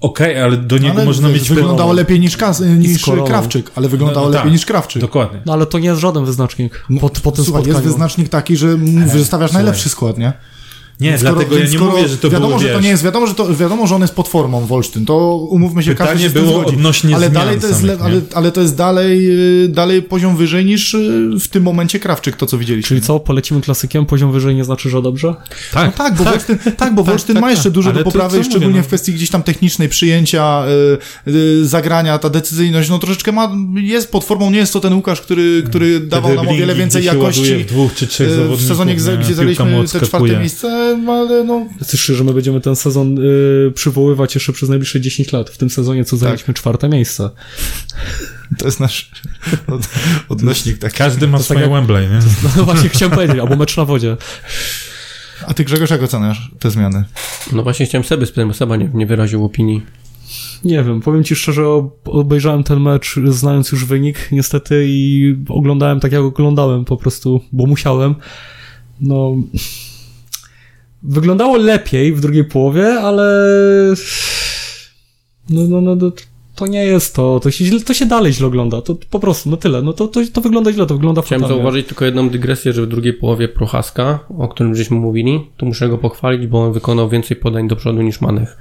Okej, okay, ale do niego ale można mieć... Wyglądało lepiej niż, Kas, niż Krawczyk, ale wyglądało no, no, lepiej tak, niż Krawczyk. Dokładnie. No ale to nie jest żaden wyznacznik po, po tym Słuchaj, spotkaniu. jest wyznacznik taki, że wystawiasz najlepszy skład, nie? Nie, skoro, dlatego ja nie mówię, że to wiadomo, było, że to nie jest, wiadomo, że to, wiadomo, że on jest pod formą Wolsztyn, to umówmy się, Pytanie każdy się było odnośnie ale dalej to jest, samych, ale, ale, to jest dalej, y, dalej poziom wyżej niż y, w tym momencie Krawczyk, to co widzieliśmy. Czyli co, polecimy klasykiem, poziom wyżej nie znaczy, że dobrze? Tak. No tak, bo tak, Wolsztyn, tak, bo tak, Wolsztyn tak, ma jeszcze tak. dużo do poprawy, szczególnie mówię, no. w kwestii gdzieś tam technicznej przyjęcia, y, y, zagrania, ta decyzyjność, no troszeczkę ma, jest pod formą, nie jest to ten Łukasz, który, który dawał nam o wiele więcej jakości w, dwóch czy trzech w sezonie, gdzie zajęliśmy te czwarte miejsce, ale no Słyszę, że my będziemy ten sezon y, przywoływać jeszcze przez najbliższe 10 lat. W tym sezonie, co zajęliśmy tak. czwarte miejsce. To jest nasz od, odnośnik. Tak. Każdy ma swoje tak Wembley, nie? No właśnie chciałem powiedzieć, albo mecz na wodzie. A ty Grzegorz, jak oceniasz te zmiany? No właśnie chciałem sobie spytać, bo Seba nie, nie wyraził opinii. Nie wiem, powiem ci szczerze, obejrzałem ten mecz znając już wynik, niestety, i oglądałem tak jak oglądałem po prostu, bo musiałem. No. Wyglądało lepiej w drugiej połowie, ale. No, no, no, no to nie jest to, to się, to się dalej źle ogląda, to po prostu, no tyle, no to, to, to wygląda źle, to wygląda Chciałem fatalnie. zauważyć tylko jedną dygresję, że w drugiej połowie Prochaska, o którym żeśmy mówili, to muszę go pochwalić, bo on wykonał więcej podań do przodu niż Manech.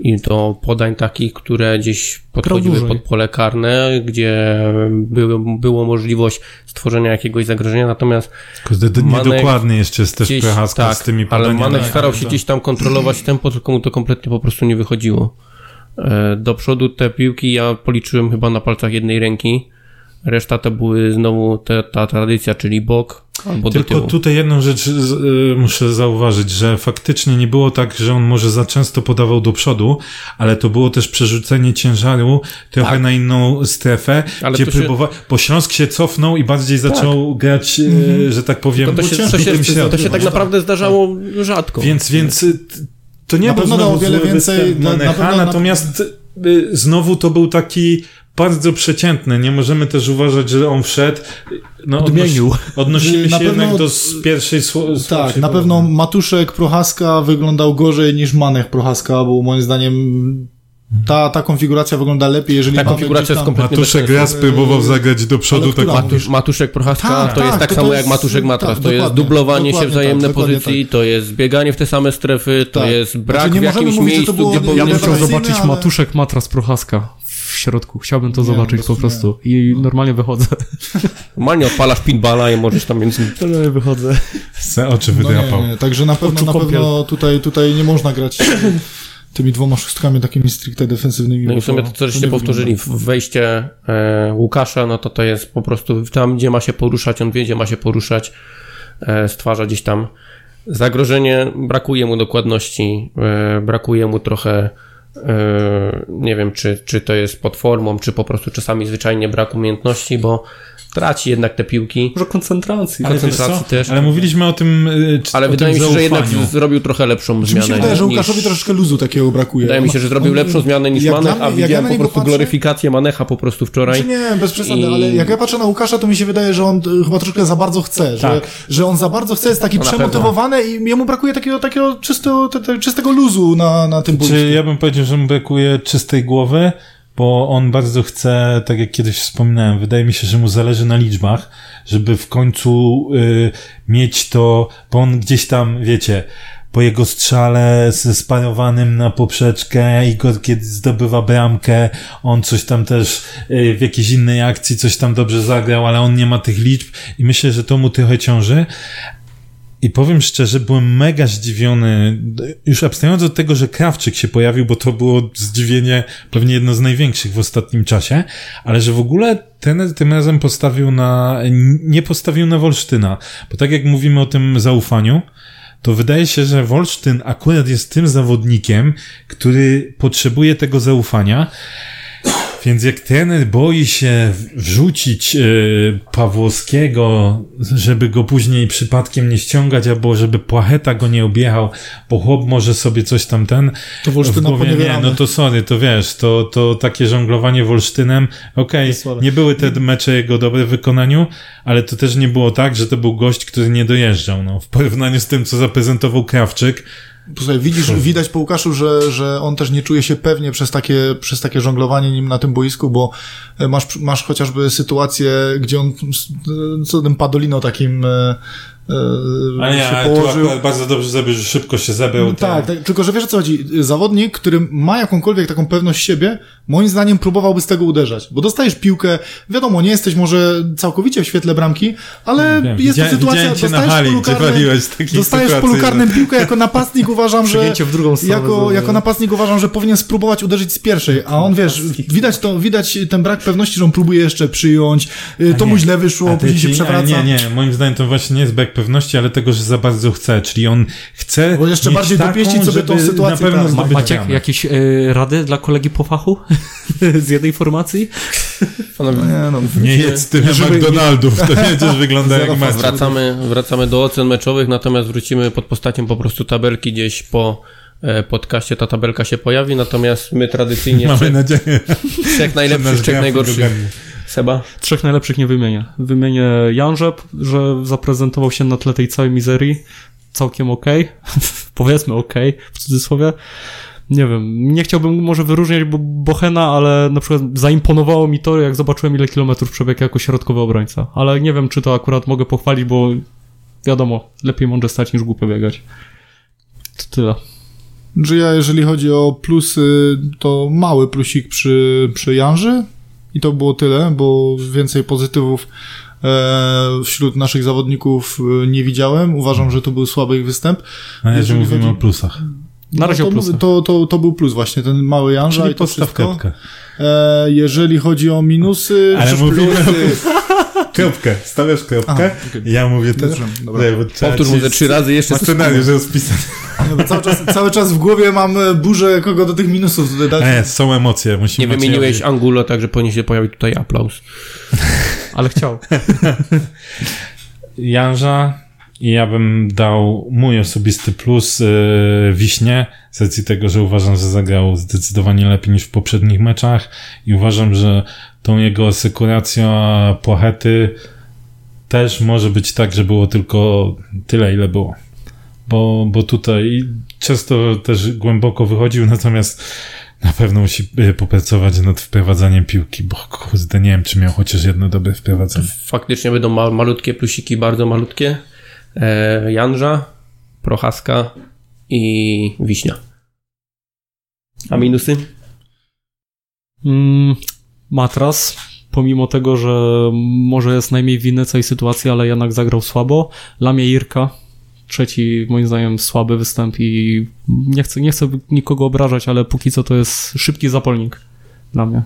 I to podań takich, które gdzieś podchodziły pod pole karne, gdzie było, było możliwość stworzenia jakiegoś zagrożenia, natomiast Kurde, niedokładny jeszcze jest też Prochaska tak, z tymi podaniami. Ale Manek starał się gdzieś tam kontrolować tempo, tylko mu to kompletnie po prostu nie wychodziło. E, do przodu te piłki ja policzyłem chyba na palcach jednej ręki. Reszta to były znowu te, ta tradycja, czyli bok albo Tylko do tyłu. tutaj jedną rzecz y, muszę zauważyć, że faktycznie nie było tak, że on może za często podawał do przodu, ale to było też przerzucenie ciężaru trochę tak. na inną strefę, ale gdzie próbował, się... bo Śląsk się cofnął i bardziej tak. zaczął grać, mm. że tak powiem, to, to, się, to, się, to się tak naprawdę zdarzało rzadko. Więc, więc to nie na był pewno znowu wiele więcej na, na pewno, natomiast na... Y, znowu to był taki bardzo przeciętny. Nie możemy też uważać, że on wszedł. No, Odmienił. odnosimy się jednak do pierwszej słowa. Tak, na pewno Matuszek Prochaska wyglądał gorzej niż Manech Prochaska, bo moim zdaniem ta, ta konfiguracja wygląda lepiej, jeżeli ta konfiguracja jest kompletnie Matuszek raz próbował zagrać do przodu. Tak Matusz, Matuszek Prochaska tak, to tak, jest tak to samo to jest, jak Matuszek Matras. Tak, to jest dublowanie się wzajemne tak, pozycji, to jest bieganie w te same strefy, to tak. jest brak znaczy, w jakimś mówić, miejscu, było, gdzie Ja bym chciał zobaczyć ale... Matuszek Matras Prochaska środku. Chciałbym to nie, zobaczyć po prostu. I normalnie wychodzę. Normalnie odpalasz pinballa i możesz tam między... Normalnie wychodzę. Se oczy wydrapał. No nie, nie, także na pewno, na pewno tutaj, tutaj nie można grać tymi dwoma szóstkami takimi stricte defensywnymi. No i w sumie to, co żeście powtórzyli, w wejście e, Łukasza, no to to jest po prostu tam, gdzie ma się poruszać, on wie, gdzie ma się poruszać, e, stwarza gdzieś tam zagrożenie, brakuje mu dokładności, e, brakuje mu trochę nie wiem, czy, czy to jest pod formą, czy po prostu czasami zwyczajnie brak umiejętności, bo traci jednak te piłki. Może koncentracji. Ale, koncentracji też. ale mówiliśmy o tym y, czy, Ale wydaje mi się, zaufaniu. że jednak zrobił trochę lepszą zmianę. Mi się wydaje, że Łukaszowi troszeczkę luzu takiego brakuje. Wydaje mi się, że zrobił on, lepszą zmianę niż Manech, a widziałem ja po prostu patrzę... gloryfikację Manecha po prostu wczoraj. Znaczy nie, bez przesady, I... ale jak ja patrzę na Łukasza, to mi się wydaje, że on chyba troszkę za bardzo chce, tak. że, że on za bardzo chce, jest taki no przemotywowany i jemu brakuje takiego, takiego czystego, czystego luzu na, na tym boisku. Czy ja bym powiedział, że mu brakuje czystej głowy, bo on bardzo chce, tak jak kiedyś wspominałem, wydaje mi się, że mu zależy na liczbach, żeby w końcu y, mieć to, bo on gdzieś tam, wiecie, po jego strzale ze sparowanym na poprzeczkę, Igor kiedy zdobywa bramkę, on coś tam też y, w jakiejś innej akcji coś tam dobrze zagrał, ale on nie ma tych liczb i myślę, że to mu trochę ciąży, i powiem szczerze, byłem mega zdziwiony, już abstrahując od tego, że Krawczyk się pojawił, bo to było zdziwienie pewnie jedno z największych w ostatnim czasie, ale że w ogóle ten tym razem postawił na, nie postawił na Wolsztyna, bo tak jak mówimy o tym zaufaniu, to wydaje się, że Wolsztyn akurat jest tym zawodnikiem, który potrzebuje tego zaufania, więc jak trener boi się wrzucić yy, Pawłowskiego, żeby go później przypadkiem nie ściągać, albo żeby Płacheta go nie objechał, bo chłop może sobie coś tam ten to w głowie, nie, no to sorry, to wiesz, to, to takie żonglowanie Wolsztynem, okej, okay, nie były te mecze jego dobre w wykonaniu, ale to też nie było tak, że to był gość, który nie dojeżdżał, no, w porównaniu z tym, co zaprezentował Krawczyk, Słuchaj, widzisz, widać po Łukaszu, że, że on też nie czuje się pewnie przez takie, przez takie żonglowanie nim na tym boisku, bo masz, masz chociażby sytuację, gdzie on co tym Padolino takim E, a nie, się położył. Tu bardzo dobrze zrobił, że szybko się zabrał. No, tak, tak, tylko że wiesz o co chodzi. Zawodnik, który ma jakąkolwiek taką pewność siebie, moim zdaniem próbowałby z tego uderzać. Bo dostajesz piłkę, wiadomo, nie jesteś może całkowicie w świetle bramki, ale Wiem, jest to sytuacja, dostajesz na hali, polu karnym, dostajesz w polu karnym piłkę, jako napastnik uważam, że w drugą stronę jako, jako napastnik uważam, że powinien spróbować uderzyć z pierwszej, a on wiesz, widać to, widać ten brak pewności, że on próbuje jeszcze przyjąć, y, to mu źle wyszło, później się przewraca. Nie, nie, moim zdaniem to właśnie nie jest brak pewności, ale tego, że za bardzo chce, czyli on chce Bo jeszcze bardziej taką, dopieścić sobie tą sytuację. Na pewno tak. Maciek, jakieś y, rady dla kolegi po fachu z jednej formacji? Panowie, nie, no, nie jedz tyle McDonaldów, to nie wygląda jak mecz. Wracamy, wracamy do ocen meczowych, natomiast wrócimy pod postacią po prostu tabelki gdzieś po e, podcaście ta tabelka się pojawi, natomiast my tradycyjnie... Mamy nadzieję. Trzech najlepszych, trzech najgorszych. Seba? Trzech najlepszych nie wymienię. Wymienię Janżeb, że zaprezentował się na tle tej całej mizerii. Całkiem okej. Okay. Powiedzmy okej, okay, w cudzysłowie. Nie wiem, nie chciałbym może wyróżniać Bochena, ale na przykład zaimponowało mi to, jak zobaczyłem ile kilometrów przebiegł jako środkowy obrońca. Ale nie wiem, czy to akurat mogę pochwalić, bo wiadomo, lepiej mądrze stać niż głupio biegać. To tyle. Że ja, jeżeli chodzi o plusy, to mały plusik przy, przy Janży i to było tyle, bo więcej pozytywów e, wśród naszych zawodników e, nie widziałem. Uważam, że to był słaby ich występ. A ja mówimy chodzi... o plusach. Na razie no, to, to, to, to, był plus właśnie, ten mały Janża Czyli i to wszystko. E, jeżeli chodzi o minusy, Ale mówimy plusy... Kropkę, stawiasz kropkę Aha, ja mówię też. Powtórz mu trzy razy jeszcze. Ma scenariusz rozpisany. No, cały, czas, cały czas w głowie mam e, burzę, kogo do tych minusów dodać. Nie, są emocje. Musimy Nie wymieniłeś Angulo, także powinien się pojawić tutaj aplauz. Ale chciał. Janża i ja bym dał mój osobisty plus yy, Wiśnie, z racji tego, że uważam, że zagrał zdecydowanie lepiej niż w poprzednich meczach i uważam, że tą jego asekuracja płachety też może być tak, że było tylko tyle, ile było. Bo, bo tutaj często też głęboko wychodził, natomiast na pewno musi y, popracować nad wprowadzaniem piłki, bo kurde, nie wiem, czy miał chociaż jedno dobre wprowadzenie. Faktycznie będą ma malutkie plusiki, bardzo malutkie. E, Janża, Prochaska i Wiśnia. A minusy? Mm, matras. Pomimo tego, że może jest najmniej winny całej sytuacji, ale jednak zagrał słabo. Lamie Irka, trzeci moim zdaniem słaby występ i nie chcę, nie chcę nikogo obrażać, ale póki co to jest szybki zapolnik dla mnie.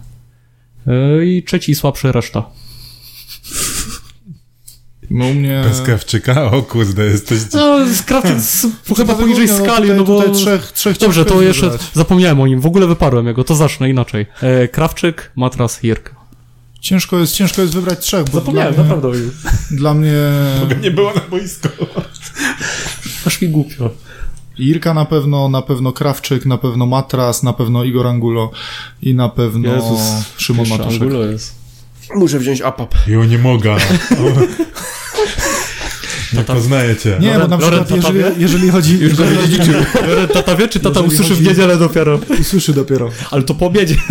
E, I trzeci słabszy reszta. No u mnie... Bez Krawczyka? O kurde, jesteś... No, z Krawczyk chyba poniżej no, skali, no bo... trzech, trzech Dobrze, to jeszcze wybrać. zapomniałem o nim, w ogóle wyparłem jego, to zacznę inaczej. E, Krawczyk, Matras, Jirka. Ciężko jest, ciężko jest wybrać trzech, bo Zapomniałem, dla mnie, naprawdę. Dla mnie... Nie było na boisku. Aż mi głupio. Irka na pewno, na pewno Krawczyk, na pewno Matras, na pewno Igor Angulo i na pewno Jezus, Szymon Matuszek. Angulo jest. Muszę wziąć apap. Jo, nie mogę. Nie poznaję cię. Nie, bo na przykład jeżeli, jeżeli chodzi... Już go dziedziczył. Tata wie, czy tata jeżeli usłyszy chodzi... w niedzielę dopiero? Usłyszy dopiero. Ale to po obiedzie.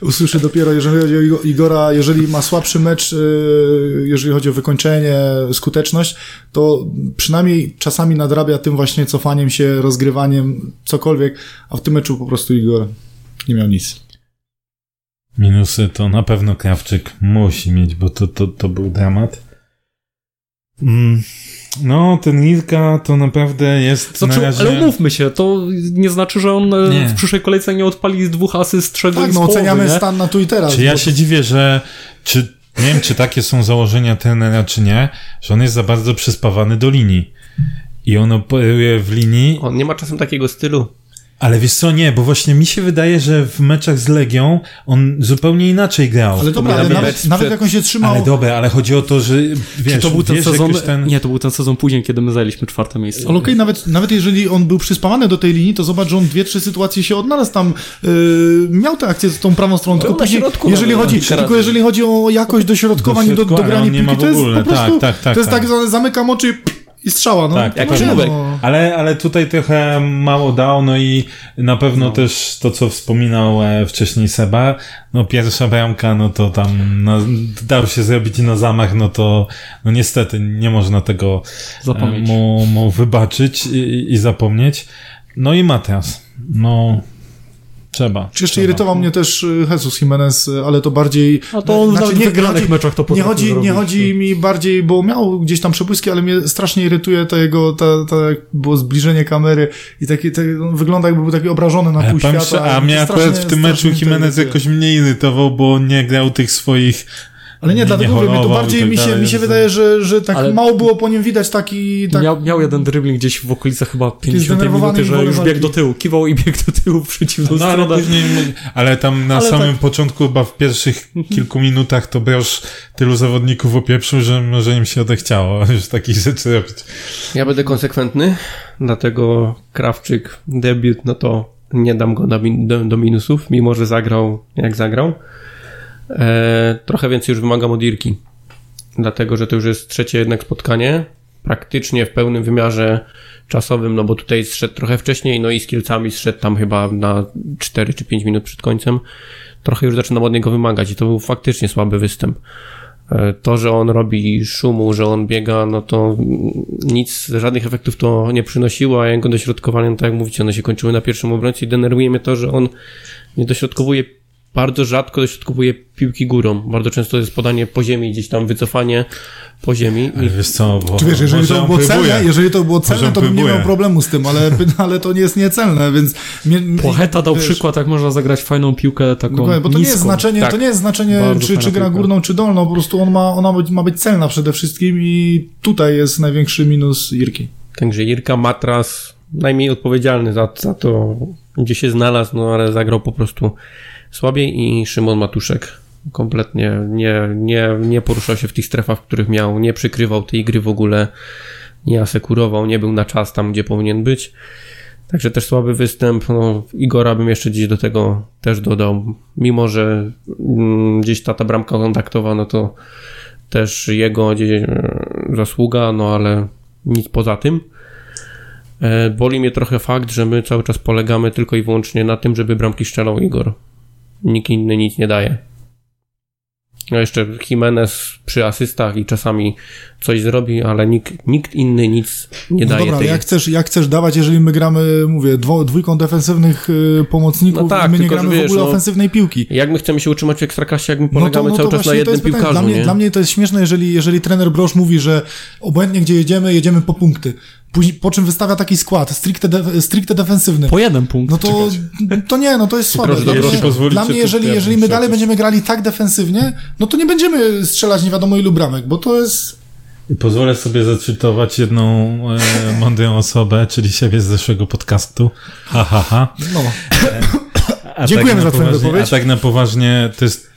Usłyszy dopiero, jeżeli chodzi o Igora, jeżeli ma słabszy mecz, y, jeżeli chodzi o wykończenie, skuteczność, to przynajmniej czasami nadrabia tym właśnie cofaniem się, rozgrywaniem, cokolwiek, a w tym meczu po prostu Igor nie miał nic. Minusy to na pewno Krawczyk musi mieć, bo to, to, to był dramat. Mm. No, ten Nilka to naprawdę jest znaczy, na razie... Ale umówmy się, to nie znaczy, że on e, nie. w przyszłej kolejce nie odpali z dwóch asyst, trzech Tak, no oceniamy nie? stan na tu i teraz. Czy ja się dziwię, że czy nie wiem, czy takie są założenia trenera, czy nie, że on jest za bardzo przyspawany do linii. I on operuje w linii. On nie ma czasem takiego stylu. Ale wiesz co, nie, bo właśnie mi się wydaje, że w meczach z Legią on zupełnie inaczej grał. Ale dobra, ale nawet, nawet jak on się trzymał... Ale dobra, ale chodzi o to, że wiesz, Czy to był ten wiesz, sezon... Ten... Nie, to był ten sezon później, kiedy my zajęliśmy czwarte miejsce. Ale okej, okay, nawet, nawet jeżeli on był przyspawany do tej linii, to zobacz, że on dwie, trzy sytuacje się odnalazł tam, yy, miał tę akcję z tą prawą stroną, tylko później, środku, jeżeli chodzi, tylko jeżeli chodzi o jakość dośrodkowań do, do, do grania piłki, to jest po prostu, tak, tak, tak, to jest tak, tak zamykam oczy i strzała, no. Tak, jak no. ale, ale tutaj trochę mało dał, no i na pewno no. też to, co wspominał e, wcześniej Seba, no pierwsza bramka, no to tam no, dał się zrobić na zamach, no to no niestety nie można tego e, mu, mu wybaczyć i, i zapomnieć. No i Matias, no Trzeba. Czy jeszcze trzeba. irytował mnie też y, Jesus Jimenez, y, ale to bardziej... A to on znaczy, nie, w wygranych meczach to Nie chodzi, nie chodzi mi bardziej, bo miał gdzieś tam przebłyski, ale mnie strasznie irytuje to jego, ta, ta, było zbliżenie kamery i taki, te, wygląda jakby był taki obrażony na pół świata. A mnie akurat w tym meczu Jimenez jakoś mniej irytował, bo nie grał tych swoich Ale nie, dlatego nie mówię, to bardziej tak mi się, dalej, mi się wydaje, że, że tak Ale- mało było po nim widać taki... Tak, Miał, miał jeden dribbling gdzieś w okolicach chyba 50 zdenerwowany minuty, że już biegł do tyłu, kiwał i biegł do tyłu w przeciwną No, ale, stronę. później, ale tam na Ale samym tak- początku, chyba w pierwszych kilku minutach, to Broż tylu zawodników opieprzył, że może im się odechciało już takich rzeczy robić. Ja będę konsekwentny, dlatego Krawczyk, debiut, no to nie dam go do, do minusów, mimo że zagrał jak zagrał. E, trochę więcej już wymagam od Irki, dlatego że to już jest trzecie jednak spotkanie, praktycznie w pełnym wymiarze czasowym, no bo tutaj zszedł trochę wcześniej, no i z Kielcami zszedł tam chyba na 4 czy 5 minut przed końcem. Trochę już zaczynam od niego wymagać i to był faktycznie słaby występ. E, To, że on robi szumu, że on biega, no to nic, żadnych efektów to nie przynosiło, a jego dośrodkowanie, no tak jak mówicie, one się kończyły na pierwszym obrońcy i denerwuje mnie to, że on nie dośrodkowuje, bardzo rzadko dośrodkowuje piłki górą. Bardzo często jest podanie po ziemi, gdzieś tam wycofanie po ziemi. Ale wiesz co, bo Czy wiesz, jeżeli to było celne, jeżeli to było celne, to bym nie miał problemu z tym, ale, ale to nie jest niecelne, więc... Mnie, Płocheta dał wiesz, przykład, jak można zagrać fajną piłkę taką Dokładnie, bo to nie jest znaczenie, Tak. to nie jest znaczenie czy, czy gra piłka. górną, czy dolną, po prostu on ma, ona ma być- ma być celna przede wszystkim i tutaj jest największy minus Irki. Także Irka Matras najmniej odpowiedzialny za, za to, gdzie się znalazł, no ale zagrał po prostu słabiej i Szymon Matuszek kompletnie nie, nie, nie poruszał się w tych strefach, w których miał, nie przykrywał tej gry w ogóle, nie asekurował, nie był na czas tam, gdzie powinien być. Także też słaby występ. No, Igora bym jeszcze gdzieś do tego też dodał. Mimo, że mm, gdzieś ta, ta bramka kontaktowa, no to też jego gdzieś, e, zasługa, no ale nic poza tym. E, Boli mnie trochę fakt, że my cały czas polegamy tylko i wyłącznie na tym, żeby bramki strzelał Igor. Nikt inny nic nie daje. No jeszcze Jimenez przy asystach i czasami coś zrobi, ale nikt, nikt inny nic nie No daje dobra, tej... jak chcesz, jak chcesz dawać, jeżeli my gramy, mówię, dwo, dwójką defensywnych y, pomocników, No tak, my nie gramy że w wiesz, ogóle no- ofensywnej piłki. Jak my chcemy się utrzymać w Ekstraklasie, jak my No polegamy cały czas na to jednym piłkarzu, Dla mnie, nie? dla mnie to jest śmieszne, jeżeli, jeżeli trener Brosz mówi, że obojętnie gdzie jedziemy, jedziemy po punkty. Później, po czym wystawia taki skład, stricte, de, stricte defensywny. Po jeden punkt. No to, to nie, no to jest słabe. Proszę, Dla proszę mnie, pozwolicie, dla mnie to jeżeli, jeżeli my dalej będziemy grali tak defensywnie, no to nie będziemy strzelać nie wiadomo ilu bramek, bo to jest... Pozwolę sobie zacytować jedną e, mądrą osobę, czyli siebie z zeszłego podcastu. Ha, ha, ha. No. A Dziękujemy na za twoją wypowiedź. A tak na poważnie to jest...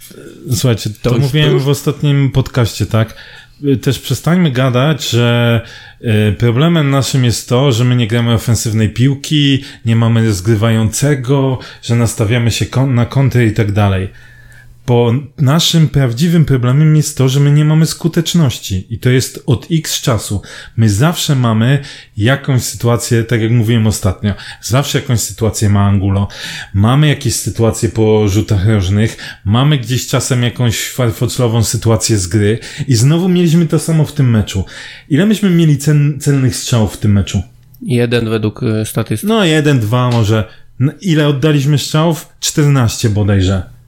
Słuchajcie, to, już- mówiłem to już- w ostatnim podcaście, tak? Y, Też przestańmy gadać, że y, problemem naszym jest to, że my nie gramy ofensywnej piłki, nie mamy zgrywającego, że nastawiamy się na kontry i tak dalej. Bo naszym prawdziwym problemem jest to, że my nie mamy skuteczności i to jest od x czasu. My zawsze mamy jakąś sytuację, tak jak mówiłem ostatnio, zawsze jakąś sytuację ma Angulo. Mamy jakieś sytuacje po rzutach rożnych, mamy gdzieś czasem jakąś farfoclową sytuację z gry i znowu mieliśmy to samo w tym meczu. Ile myśmy mieli cen, celnych strzałów w tym meczu? Jeden według e, statystyk. No, jeden, dwa może. Ile oddaliśmy strzałów? 14 bodajże.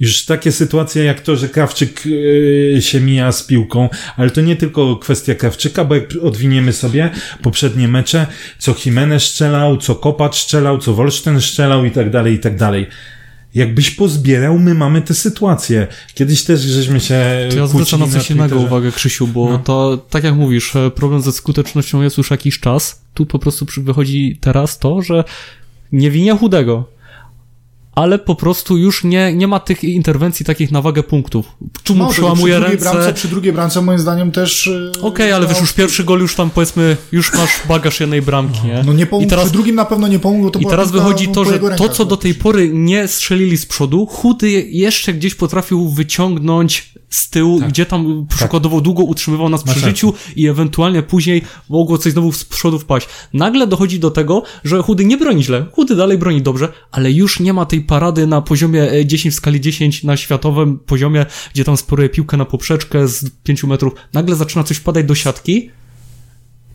Już takie sytuacje jak to, że Krawczyk yy, się mija z piłką, ale to nie tylko kwestia Krawczyka, bo jak odwiniemy sobie poprzednie mecze, co Jimenez strzelał, co Kopacz strzelał, co Wolszten strzelał i tak dalej, i tak dalej. Jakbyś pozbierał, my mamy te sytuacje. Kiedyś też żeśmy się To ja kłócili na coś innego uwagę, Krzysiu, bo No. to, tak jak mówisz, e, problem ze skutecznością jest już jakiś czas. Tu po prostu wychodzi teraz to, że nie winia chudego, ale po prostu już nie, nie ma tych interwencji takich na wagę punktów. Tu mu No, przełamuje przy ręce. Bramce, przy drugiej bramce moim zdaniem też... y, Okej, ale no, wiesz, już pierwszy gol już tam powiedzmy, już masz bagaż jednej bramki, nie? No nie pomógł, I teraz, przy drugim na pewno nie pomógł, to I teraz wychodzi no, to, że to, co do tej praktycznie. pory nie strzelili z przodu, chudy jeszcze gdzieś potrafił wyciągnąć z tyłu, Tak. gdzie tam przykładowo długo utrzymywał nas przy życiu i ewentualnie później mogło coś znowu z przodu wpaść. Nagle dochodzi do tego, że chudy nie broni źle, chudy dalej broni dobrze, ale już nie ma tej parady na poziomie e, 10 w skali 10 na światowym poziomie, gdzie tam sporuje piłkę na poprzeczkę z 5 metrów. Nagle zaczyna coś padać do siatki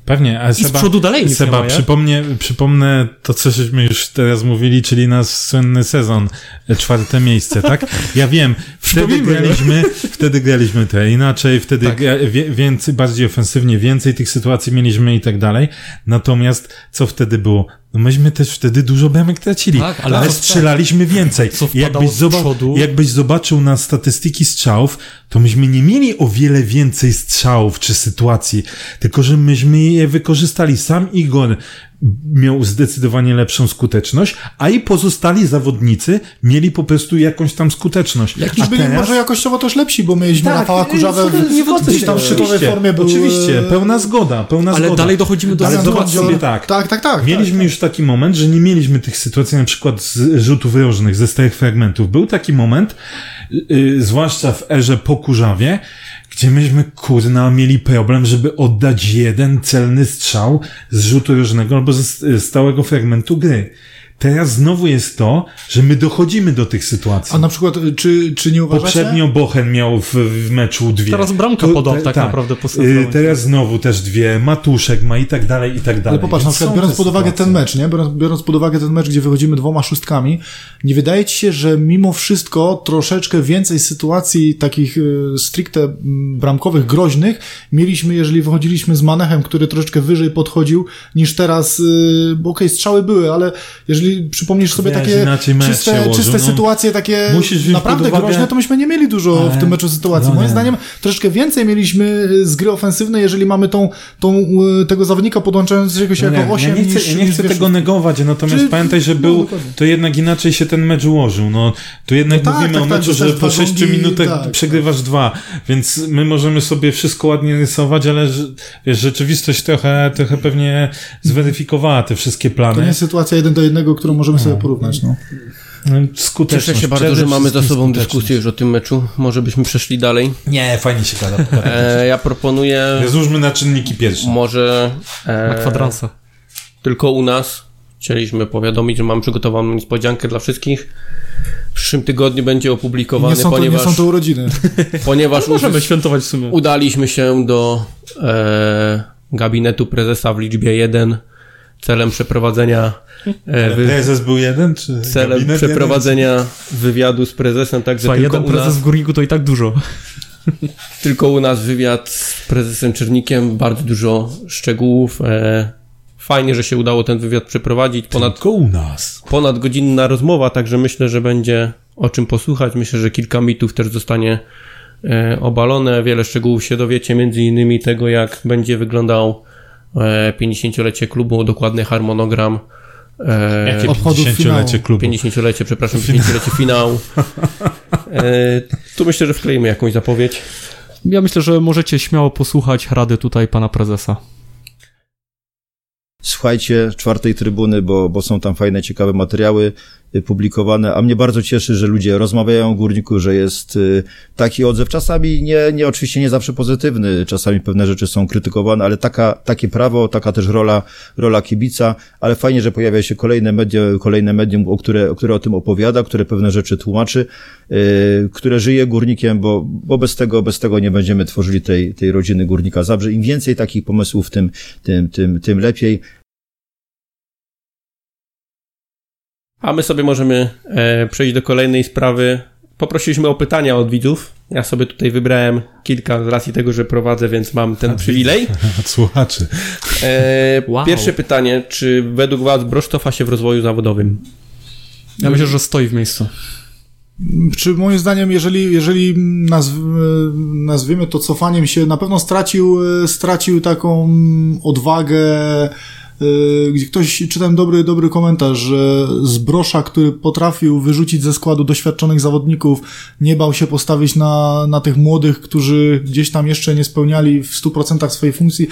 Pewnie, ale i z Seba, przodu dalej nic Seba, przypomnę, przypomnę to, co żeśmy już teraz mówili, czyli nasz słynny sezon, e, czwarte miejsce, tak? Ja wiem, wtedy Przypomnijmy, graliśmy, wtedy graliśmy te inaczej, wtedy Tak. gra, więcej, bardziej ofensywnie, więcej tych sytuacji mieliśmy i tak dalej. Natomiast co wtedy było? No myśmy też wtedy dużo bramek tracili, Tak, ale ale, strzelaliśmy więcej. Co I wpadało jakbyś, zoba- jakbyś zobaczył na statystyki strzałów, to myśmy nie mieli o wiele więcej strzałów czy sytuacji, tylko że myśmy je wykorzystali. Sam Igor miał zdecydowanie lepszą skuteczność, a i pozostali zawodnicy mieli po prostu jakąś tam skuteczność. Jakiś byli teraz- może jakościowo też lepsi, bo mieliśmy Tak, Rafała Kurzawę w, gdzieś się. tam w szczytowej formie był... Oczywiście, e, pełna zgoda, pełna Ale zgoda. dalej dochodzimy do Ale sobie tak. Tak, tak, tak. Mieliśmy tak. już taki moment, że nie mieliśmy tych sytuacji na przykład z rzutów rożnych, ze stałych fragmentów. Był taki moment, yy, zwłaszcza w erze po Kurzawie, gdzie myśmy, kurna, mieli problem, żeby oddać jeden celny strzał z rzutu rożnego albo ze stałego fragmentu gry. Teraz znowu jest to, że my dochodzimy do tych sytuacji. A na przykład, y, czy, czy nie uważacie? Poprzednio Bochen miał w, w meczu dwie. Teraz bramka podał tak naprawdę po Y, sezonie. Teraz znowu też dwie, Matuszek ma i tak dalej, i tak dalej. Ale popatrz, na przykład biorąc pod uwagę sytuacje. ten mecz, nie? Biorąc, biorąc pod uwagę ten mecz, gdzie wychodzimy dwoma szóstkami, nie wydaje ci się, że mimo wszystko troszeczkę więcej sytuacji takich y, stricte mm, bramkowych, groźnych mieliśmy, jeżeli wychodziliśmy z Manechem, który troszeczkę wyżej podchodził, niż teraz, y, bo okej, strzały były, ale jeżeli przypomnisz sobie Wiesz, takie czyste, czyste no. sytuacje, takie naprawdę uwagę- groźne, to myśmy nie mieli dużo w Ale- tym meczu sytuacji. no Moim nie. zdaniem troszeczkę więcej mieliśmy y, z gry ofensywnej, jeżeli mamy tą, tą, y, tego zawodnika podłączającego się No jako nie, 8 ja nie chcę, niż, ja nie niż chcę dwie tego negować, natomiast Czy- pamiętaj, że no, był, to jednak inaczej się ten mecz ułożył. No, tu jednak No tak, mówimy tak, o tak, meczu, dostajesz że po dwa 6 gołgi, minutach tak, przegrywasz dwa, więc my możemy sobie wszystko ładnie rysować, ale wiesz, rzeczywistość trochę, trochę pewnie zweryfikowała te wszystkie To plany. nie jest sytuacja jeden do jednego, którą możemy sobie porównać. No. No, Skuteczność. Cieszę się bardzo, przede że mamy za sobą dyskusję już o tym meczu. Może byśmy przeszli dalej. Nie, fajnie się gada. E, ja proponuję Złóżmy na czynniki pierwsze. może Na e, kwadransa. tylko u nas. Chcieliśmy powiadomić, że mam przygotowaną niespodziankę dla wszystkich. W przyszłym tygodniu będzie Nie opublikowany, są, to, nie ponieważ, są to urodziny. ponieważ Możemy świętować w sumie. udaliśmy się do e, gabinetu prezesa w liczbie 1 celem przeprowadzenia e, wy, Prezes był jeden, czy celem przeprowadzenia wywiadu z prezesem, także Słuchaj, tylko jeden u nas prezes w górniku to i tak dużo. Tylko u nas wywiad z prezesem Czernikiem, bardzo dużo szczegółów. E, fajnie, że się udało ten wywiad przeprowadzić. jeden? Ponad, Tylko u nas. ponad godzinna rozmowa, także myślę, że będzie o czym posłuchać. Myślę, że kilka mitów też zostanie e, obalone. Wiele szczegółów się dowiecie, między innymi tego, jak będzie wyglądał 50-lecie klubu, dokładny harmonogram. E, Jakie obchodów 50-lecie finału. klubu? 50-lecie, przepraszam, 50-lecie finału. E, tu myślę, że wkleimy jakąś zapowiedź. Ja myślę, że możecie śmiało posłuchać rady tutaj pana prezesa. Słuchajcie czwartej trybuny, bo, bo są tam fajne, ciekawe materiały y, publikowane, a mnie bardzo cieszy, że ludzie rozmawiają o górniku, że jest y, taki odzew. Czasami nie, nie oczywiście nie zawsze pozytywny, czasami pewne rzeczy są krytykowane, ale taka, takie prawo, taka też rola, rola kibica, ale fajnie, że pojawia się kolejne medium, kolejne medium, o które, o które o tym opowiada, które pewne rzeczy tłumaczy, które żyje górnikiem, bo, bo bez tego, bez tego nie będziemy tworzyli tej, tej rodziny górnika Zabrze. Im więcej takich pomysłów, tym, tym, tym, tym lepiej. A my sobie możemy e, przejść do kolejnej sprawy. Poprosiliśmy o pytania od widzów. Ja sobie tutaj wybrałem kilka z racji tego, że prowadzę, więc mam ten przywilej. Od słuchaczy. E, Wow. Pierwsze pytanie, czy według Was Brosz cofa się w rozwoju zawodowym? Ja myślę, że stoi w miejscu. Czy moim zdaniem, jeżeli, jeżeli nazw, nazwiemy to cofaniem się, na pewno stracił, e, stracił taką odwagę, gdzie ktoś, czytałem dobry, dobry komentarz, że z Brosza, który potrafił wyrzucić ze składu doświadczonych zawodników, nie bał się postawić na, na tych młodych, którzy gdzieś tam jeszcze nie spełniali w 100% swojej funkcji,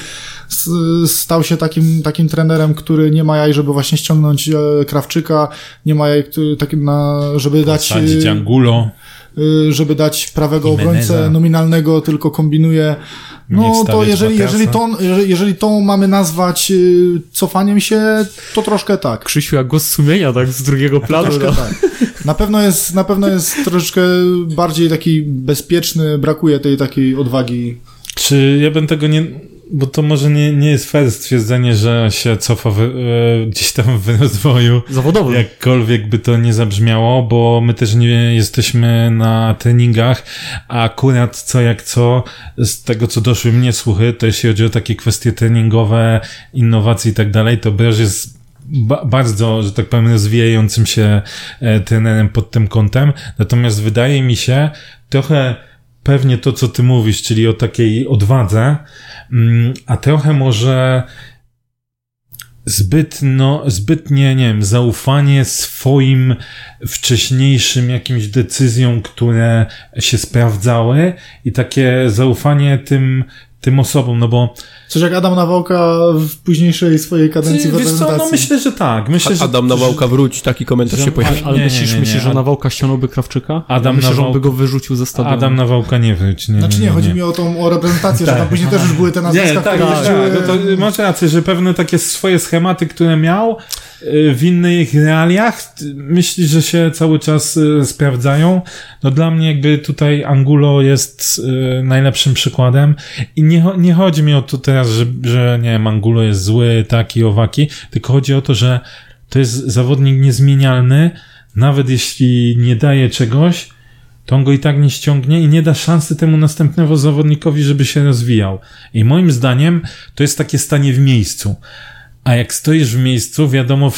stał się takim, takim trenerem, który nie ma jaj, żeby właśnie ściągnąć e, Krawczyka, nie ma jaj, który, takim na, żeby dać... Angulo. y, żeby dać prawego Jimeneza. obrońcę nominalnego, tylko kombinuje. No to jeżeli, jeżeli, to, jeżeli, jeżeli to mamy nazwać y, cofaniem się, to troszkę tak. Krzysiu, jak głos sumienia, tak, z drugiego planu. Troszkę No. tak. Na pewno jest, na pewno jest troszeczkę bardziej taki bezpieczny, brakuje tej takiej odwagi. Czy ja bym tego nie... Bo to może nie, nie jest fair stwierdzenie, że się cofa e, gdzieś tam w rozwoju. Zawodowy. Jakkolwiek by to nie zabrzmiało, bo my też nie jesteśmy na treningach, a akurat co jak co, z tego co doszły mnie słuchy, to jeśli chodzi o takie kwestie treningowe, innowacje i tak dalej, to Broż jest ba bardzo, że tak powiem, rozwijającym się e, trenerem pod tym kątem. Natomiast wydaje mi się trochę pewnie to, co ty mówisz, czyli o takiej odwadze, mm, a trochę może zbyt, no, zbytnie, nie wiem, zaufanie swoim wcześniejszym jakimś decyzjom, które się sprawdzały i takie zaufanie tym, tym osobom, no bo... Coś jak Adam Nawałka w późniejszej swojej kadencji Ty, w wiesz co, no myślę, że tak. Myślę, że, Adam Nawałka wróć, taki komentarz że- się pojawił. Ale Nie, nie, myślisz, nie, nie. myślisz, że Nawałka ściągnąłby Krawczyka? Adam Myślę, że on Nawałka- by go wyrzucił ze stadionu. Adam Nawałka nie wróć. Nie, Znaczy nie, chodzi mi o tą o reprezentację, że tam później też już były te nazwiska, Nie, tak, które tak, tak. No to masz rację, że pewne takie swoje schematy, które miał w innych realiach, myślisz, że się cały czas y, sprawdzają. No dla mnie jakby tutaj Angulo jest y, najlepszym przykładem i nie, nie chodzi mi o to teraz, że, że nie wiem, Angulo jest zły, taki, owaki, tylko chodzi o to, że to jest zawodnik niezmienialny, nawet jeśli nie daje czegoś, to on go i tak nie ściągnie i nie da szansy temu następnemu zawodnikowi, żeby się rozwijał. I moim zdaniem to jest takie stanie w miejscu. A jak stoisz w miejscu, wiadomo, w,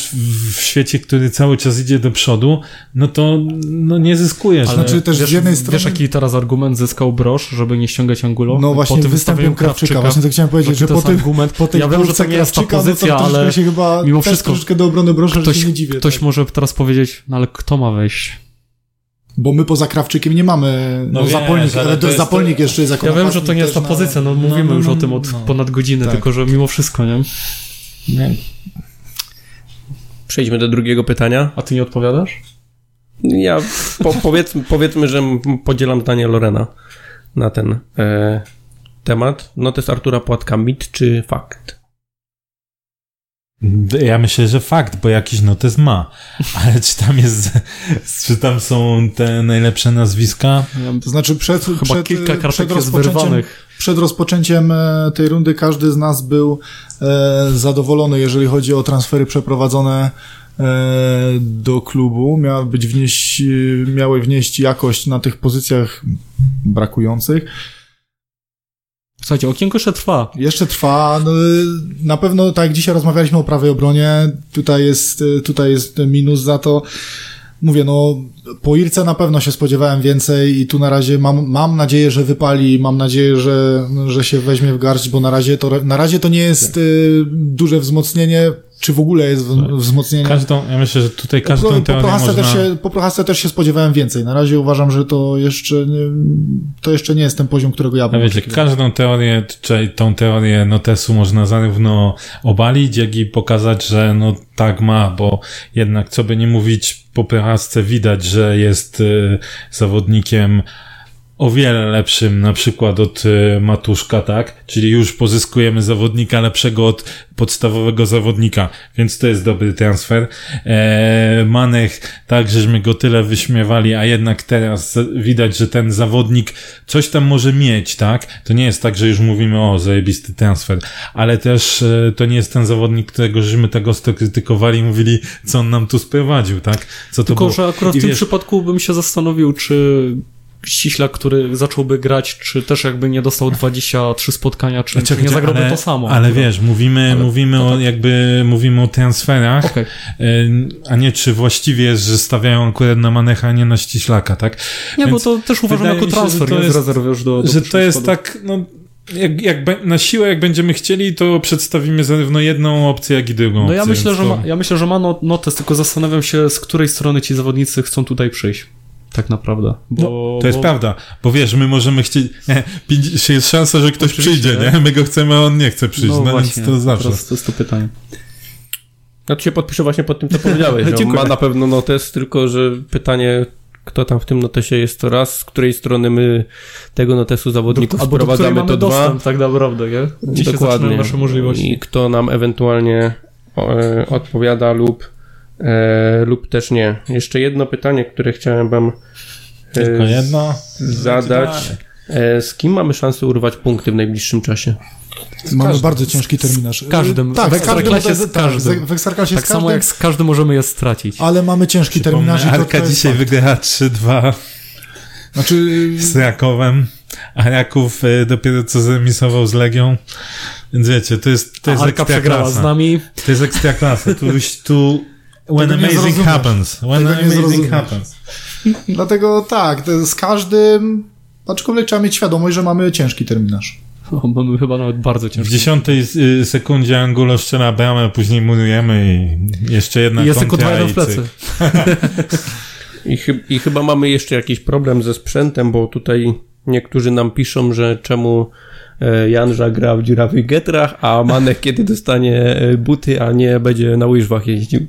w świecie, który cały czas idzie do przodu, no to no nie zyskujesz. Ale Znaczy też z wiesz, jednej strony- Wiesz, jaki teraz argument zyskał Brosz, żeby nie ściągać Angulo? No właśnie, po tym występem Krawczyka. Właśnie to chciałem powiedzieć, Jaki że to po jest tym, argument? po tej Ja wiem, że to nie jest ta no to pozycja, troszeczkę ale się chyba mimo wszystko troszeczkę do obrony brosza, że ktoś, się nie dziwię. ktoś tak. może teraz powiedzieć, no ale kto ma wejść? Bo my poza Krawczykiem nie mamy, no, No Zapolnik, ale ale to to jest- Zapolnik jeszcze jest jako Ja wiem, że to nie jest ta no, pozycja, no no, mówimy no, już no, o tym od no. ponad godziny, Tak. tylko że mimo wszystko, nie? Nie. Przejdźmy do drugiego pytania. A ty nie odpowiadasz? Ja po, powiedz, powiedzmy, że podzielam zdanie Lorena na ten e, temat. No to jest Artura Płatka, mit czy fakt? Ja myślę, że fakt, bo jakiś notes ma. Ale czy tam jest, czy tam są te najlepsze nazwiska? Ja, To znaczy przed, chyba przed, kilka przed kartek jest rozpoczęciem, wyrwanych. Przed rozpoczęciem e, tej rundy każdy z nas był e, zadowolony, jeżeli chodzi o transfery przeprowadzone e, do klubu. Miały być wnieść, miały wnieść jakość na tych pozycjach brakujących. Słuchajcie, okienko jeszcze trwa. Jeszcze trwa. No, na pewno, tak jak dzisiaj rozmawialiśmy o prawej obronie, tutaj jest, tutaj jest minus za to. Mówię, no, po Irce na pewno się spodziewałem więcej i tu na razie mam, mam nadzieję, że wypali, mam nadzieję, że, że się weźmie w garść, bo na razie to, na razie to nie jest y, duże wzmocnienie, czy w ogóle jest w, wzmocnienie. Każdą, ja myślę, że tutaj Po, każdą po, teorię Prochasce można... też się, po Prochasce też się spodziewałem więcej. Na razie uważam, że to jeszcze nie, to jeszcze nie jest ten poziom, którego ja bym wiecie, oczekiwał. każdą teorię, czy tą teorię notesu można zarówno obalić, jak i pokazać, że no tak ma, bo jednak co by nie mówić, po Prochasce widać, że jest y, zawodnikiem o wiele lepszym na przykład od y, Matuszka, tak? Czyli już pozyskujemy zawodnika lepszego od podstawowego zawodnika, więc to jest dobry transfer. E, Manech, tak, żeśmy go tyle wyśmiewali, a jednak teraz widać, że ten zawodnik coś tam może mieć, tak? To nie jest tak, że już mówimy o zajebisty transfer, ale też e, to nie jest ten zawodnik, którego żeśmy tak ostro krytykowali i mówili, co on nam tu sprowadził, tak? Co to Tylko, było? że akurat I w tym wiesz- przypadku bym się zastanowił, czy Ściślak, który zacząłby grać, czy też jakby nie dostał 23 spotkania, czy, czy nie zagrałby ale, to samo. Ale akurat. wiesz, mówimy, Ale mówimy to o tak. jakby, mówimy o transferach, Okej. y, a nie czy właściwie jest, że stawiają akurat na Manecha, a nie na Ściślaka, tak? Nie, Więc bo to też uważam jako mi się, transfer, że to jest- rezerwy już do, do że to jest tak, no, jak, jak na siłę, jak będziemy chcieli, to przedstawimy zarówno jedną opcję, jak i drugą No ja opcję. myślę, więc że to- ma, ja myślę, że ma no- notes, tylko zastanawiam się, z której strony ci zawodnicy chcą tutaj przyjść. Tak naprawdę. Bo, No, to jest bo, prawda, bo wiesz, my możemy chcieć, nie, jest szansa, że ktoś Oczywiście, przyjdzie, nie? My go chcemy, a on nie chce przyjść, No, no, właśnie, więc to zawsze. Teraz to jest to pytanie. Ja tu się podpiszę właśnie pod tym, co powiedziałeś, że ma na pewno notes, tylko że pytanie, kto tam w tym notesie jest to raz, z której strony my tego notesu zawodników do sprowadzamy mamy to dwa. dostęp, tak naprawdę, nie? Gdzie zaczynają nasze możliwości. I kto nam ewentualnie e, odpowiada lub, e, lub też nie. Jeszcze jedno pytanie, które chciałem wam e, Tylko jedno. zadać. E, z kim mamy szansę urwać punkty w najbliższym czasie? Mamy bardzo ciężki terminarz. z każdym. Tak, W Ekstraklasie z tak, każdym. w Ekstraklasie Tak z samo każdym, jak z każdym możemy je stracić. ale mamy ciężki terminarz to, Arka to dzisiaj wygrała 3-2 Znaczy, z Rakowem, a Raków y, dopiero co zremisował z Legią. Więc wiecie, to jest, to jest Arka przegrała z nami. To jest ekstraklasa. Tu, tu when Tego amazing happens. When Tego amazing happens. Dlatego tak, to z każdym, aczkolwiek trzeba mieć świadomość, że mamy ciężki terminarz. O, mamy chyba nawet bardzo W ciężko. dziesiątej y, sekundzie Angulo strzela bramę, później murujemy i jeszcze jedna I jest tylko kontra 2-1 w i plecy. I, chy- I chyba mamy jeszcze jakiś problem ze sprzętem, bo tutaj niektórzy nam piszą, że czemu e, Janża gra w dziurawych getrach, a Manek kiedy dostanie e, buty, a nie będzie na łyżwach jeździł.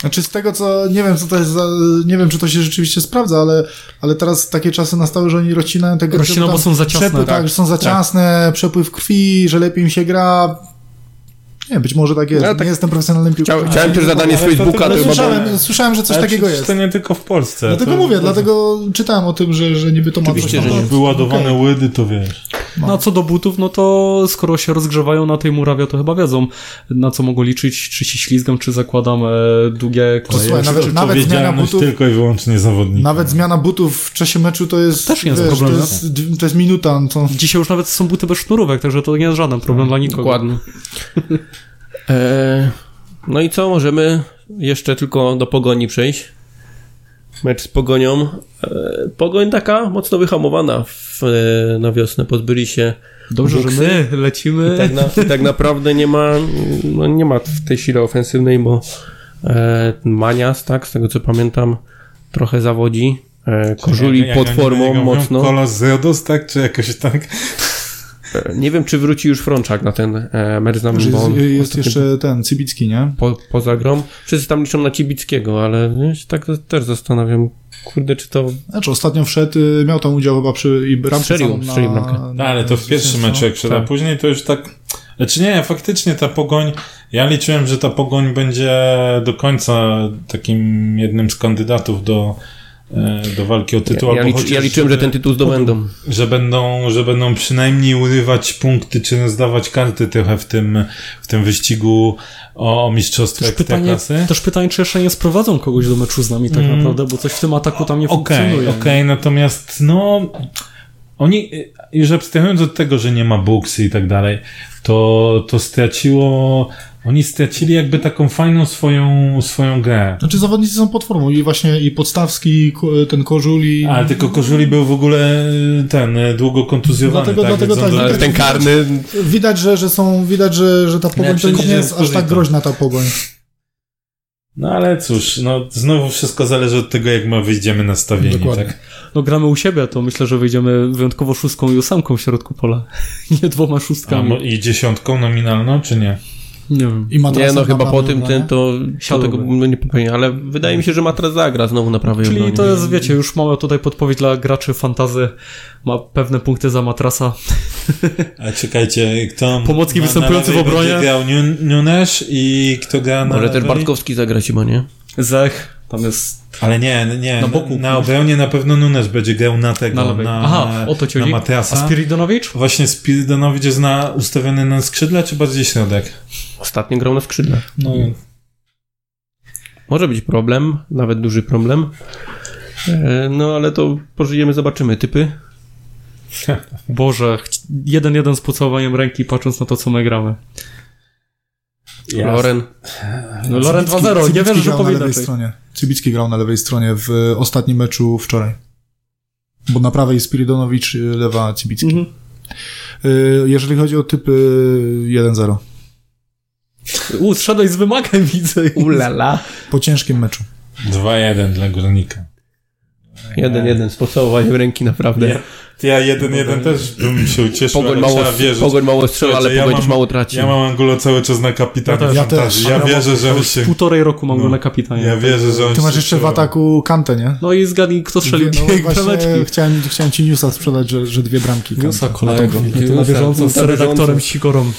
Znaczy z tego co, nie wiem co to jest za, nie wiem czy to się rzeczywiście sprawdza, ale, ale teraz takie czasy nastały, że oni rozcinają te gry. Rozcinają, bo są za ciasne. Przepływ, tak, Tak. że są za ciasne, przepływ krwi, że lepiej im się gra. Nie wiem, być może tak jest. No, tak- nie jestem profesjonalnym piłkarzem. Chciałem, chciałem też zadanie z to Facebooka, to Ale chyba było- słyszałem, słyszałem, że coś Ale takiego jest. to nie tylko w Polsce. Dlatego to, mówię, dlatego czytałem o tym, że, że niby to ma Oczywiście, coś że tam. nie. Wyładowane Okej. łydy, to wiesz. No a co do butów, no to skoro się rozgrzewają na tej murawie, to chyba wiedzą, na co mogą liczyć, czy się ślizgam, czy zakładam e, długie To słuchaj, koleje. nawet, Czy nawet zmiana butów, tylko i wyłącznie zawodnika. nawet zmiana butów w czasie meczu to jest, Też nie jest wiesz, problem, to jest, to jest minuta. no To... Dzisiaj już nawet są buty bez sznurówek, także to nie jest żaden problem dla nikogo. Dokładnie. E, no i co, możemy jeszcze tylko do Pogoni przejść. Mecz z Pogonią. E, Pogoń taka mocno wyhamowana w, e, na wiosnę. Pozbyli się Dobrze, że my lecimy. I tak, na, i tak naprawdę nie ma, no nie ma w tej sile ofensywnej, bo e, Manias, tak, z tego co pamiętam, trochę zawodzi. E, jak pod formą mocno. Kolos z Rodos, tak? Czy jakoś tak? Nie wiem, czy wróci już Frączak na ten e, mecz z nami, bo on jest, jest jeszcze ten, Cybicki, nie? po, poza grą. Wszyscy tam liczą na Cibickiego, ale ja się tak też zastanawiam, kurde, czy to... Znaczy ostatnio wszedł, y, miał tam udział chyba przy i bramce Strzelił, na- strzelił bramkę. na- No, ale to w pierwszym meczu jak wszedł, a Tak. później to już tak... Znaczy nie, faktycznie ta Pogoń, ja liczyłem, że ta Pogoń będzie do końca takim jednym z kandydatów do, do walki o tytuł. Ja, ja, albo licz, chociaż, ja liczyłem, że żeby- ten tytuł zdobędą. że będą, że będą przynajmniej urywać punkty, czy zdawać karty trochę w tym, w tym wyścigu o, o mistrzostwo Też pytanie, też pytanie, czy jeszcze nie sprowadzą kogoś do meczu z nami tak Mm. naprawdę, bo coś w tym ataku tam nie Okej, funkcjonuje. okej, natomiast no oni już abstrahując od tego, że nie ma buksy i tak dalej, to, to straciło oni stracili jakby taką fajną swoją, swoją grę. Znaczy zawodnicy są pod formą i właśnie i Podstawski, ten Kożuli. Ale tylko Kożuli był w ogóle y, ten y, długo kontuzjowany. Dlatego- tak? dlatego tak, Ale ten karny... Widać, że, że są, widać, że, że ta pogoń to nie jest aż tak groźna ta pogoń. No ale cóż, no znowu wszystko zależy od tego, jak my wyjdziemy nastawieni, Dokładnie. tak? No gramy u siebie, to myślę, że wyjdziemy wyjątkowo szóstką i ósemką w środku pola. nie dwoma A, szóstkami. mo- I dziesiątką nominalną, czy nie? Nie wiem. I Nie, no chyba po tym ten, to, to tego no, nie popełnię, ale wydaje mi się, że Matra zagra znowu na prawej Czyli obronie. to jest, wiecie, już mała tutaj podpowiedź dla graczy fantazy. Ma pewne punkty za matrasa. A czekajcie, kto... Pomocnik na- występujący na w obronie? grał Nun- Nunes i kto gra na Może też lewej? Bartkowski zagrać chyba, nie? Zech, tam jest Ale nie, nie, Na boku. na obronie na pewno Nunes będzie grał na tego, na na. Aha, o to ci na. Matiasa. A Spiridonowicz? Właśnie Spiridonowicz jest na, ustawiony na skrzydle, czy bardziej środek? Ostatnio grał na skrzydle. No, Może być problem, nawet duży problem. E, No ale to pożyjemy, zobaczymy. Typy? Boże, jeden jeden z pocałowaniem ręki, patrząc na to, co my gramy. ja, Loren. No Loren Cybicki- 2-0, nie wierzę, że grał na inaczej. stronie. Cybicki grał na lewej stronie w ostatnim meczu wczoraj. Bo na prawej Spiridonowicz, e, lewa Cybicki. Mhm. E, Jeżeli chodzi o typy 1-0. U, zszedłeś z wymagań, widzę. Ulala. Po ciężkim meczu. 2-1 dla Górnika. Jeden, jeden z pocałowaniem ręki, naprawdę. Ja, ja jeden, jeden też bym się ucieszył, Pogoń mało, trzeba wierzyć. Pogoń mało strzela, ale ja Pogoń mam- mało traci. Ja mam Angulo cały czas na kapitanie Ja też. Ja też. Ja wierzę, że on się... półtorej roku mam No. go na kapitanie. Ja wierzę, że on Ty masz jeszcze w ataku Kantę, nie? No i zgadnij, kto strzelił Dwie- dwie no właśnie brameczki. chciałem, chciałem ci newsa sprzedać, że, że dwie bramki. Newsa kolego. na bieżąco z redaktorem Sikorą.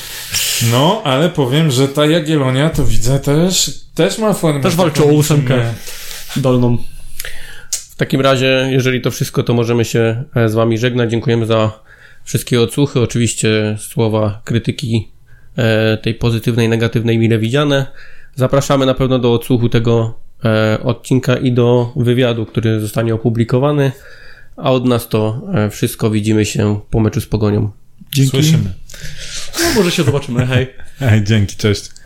No, ale powiem, że ta Jagiellonia, to widzę też, też ma formę. Też walczy taką o ósemkę. Dolną. W takim razie, jeżeli to wszystko, to możemy się e, z Wami żegnać. Dziękujemy za wszystkie odsłuchy. Oczywiście słowa krytyki e, tej pozytywnej, negatywnej mile widziane. Zapraszamy na pewno do odsłuchu tego e, odcinka i do wywiadu, który zostanie opublikowany. A od nas to wszystko. Widzimy się po meczu z Pogonią. Dzięki. Słyszymy. No może się zobaczymy, hej. Hej, dzięki, cześć.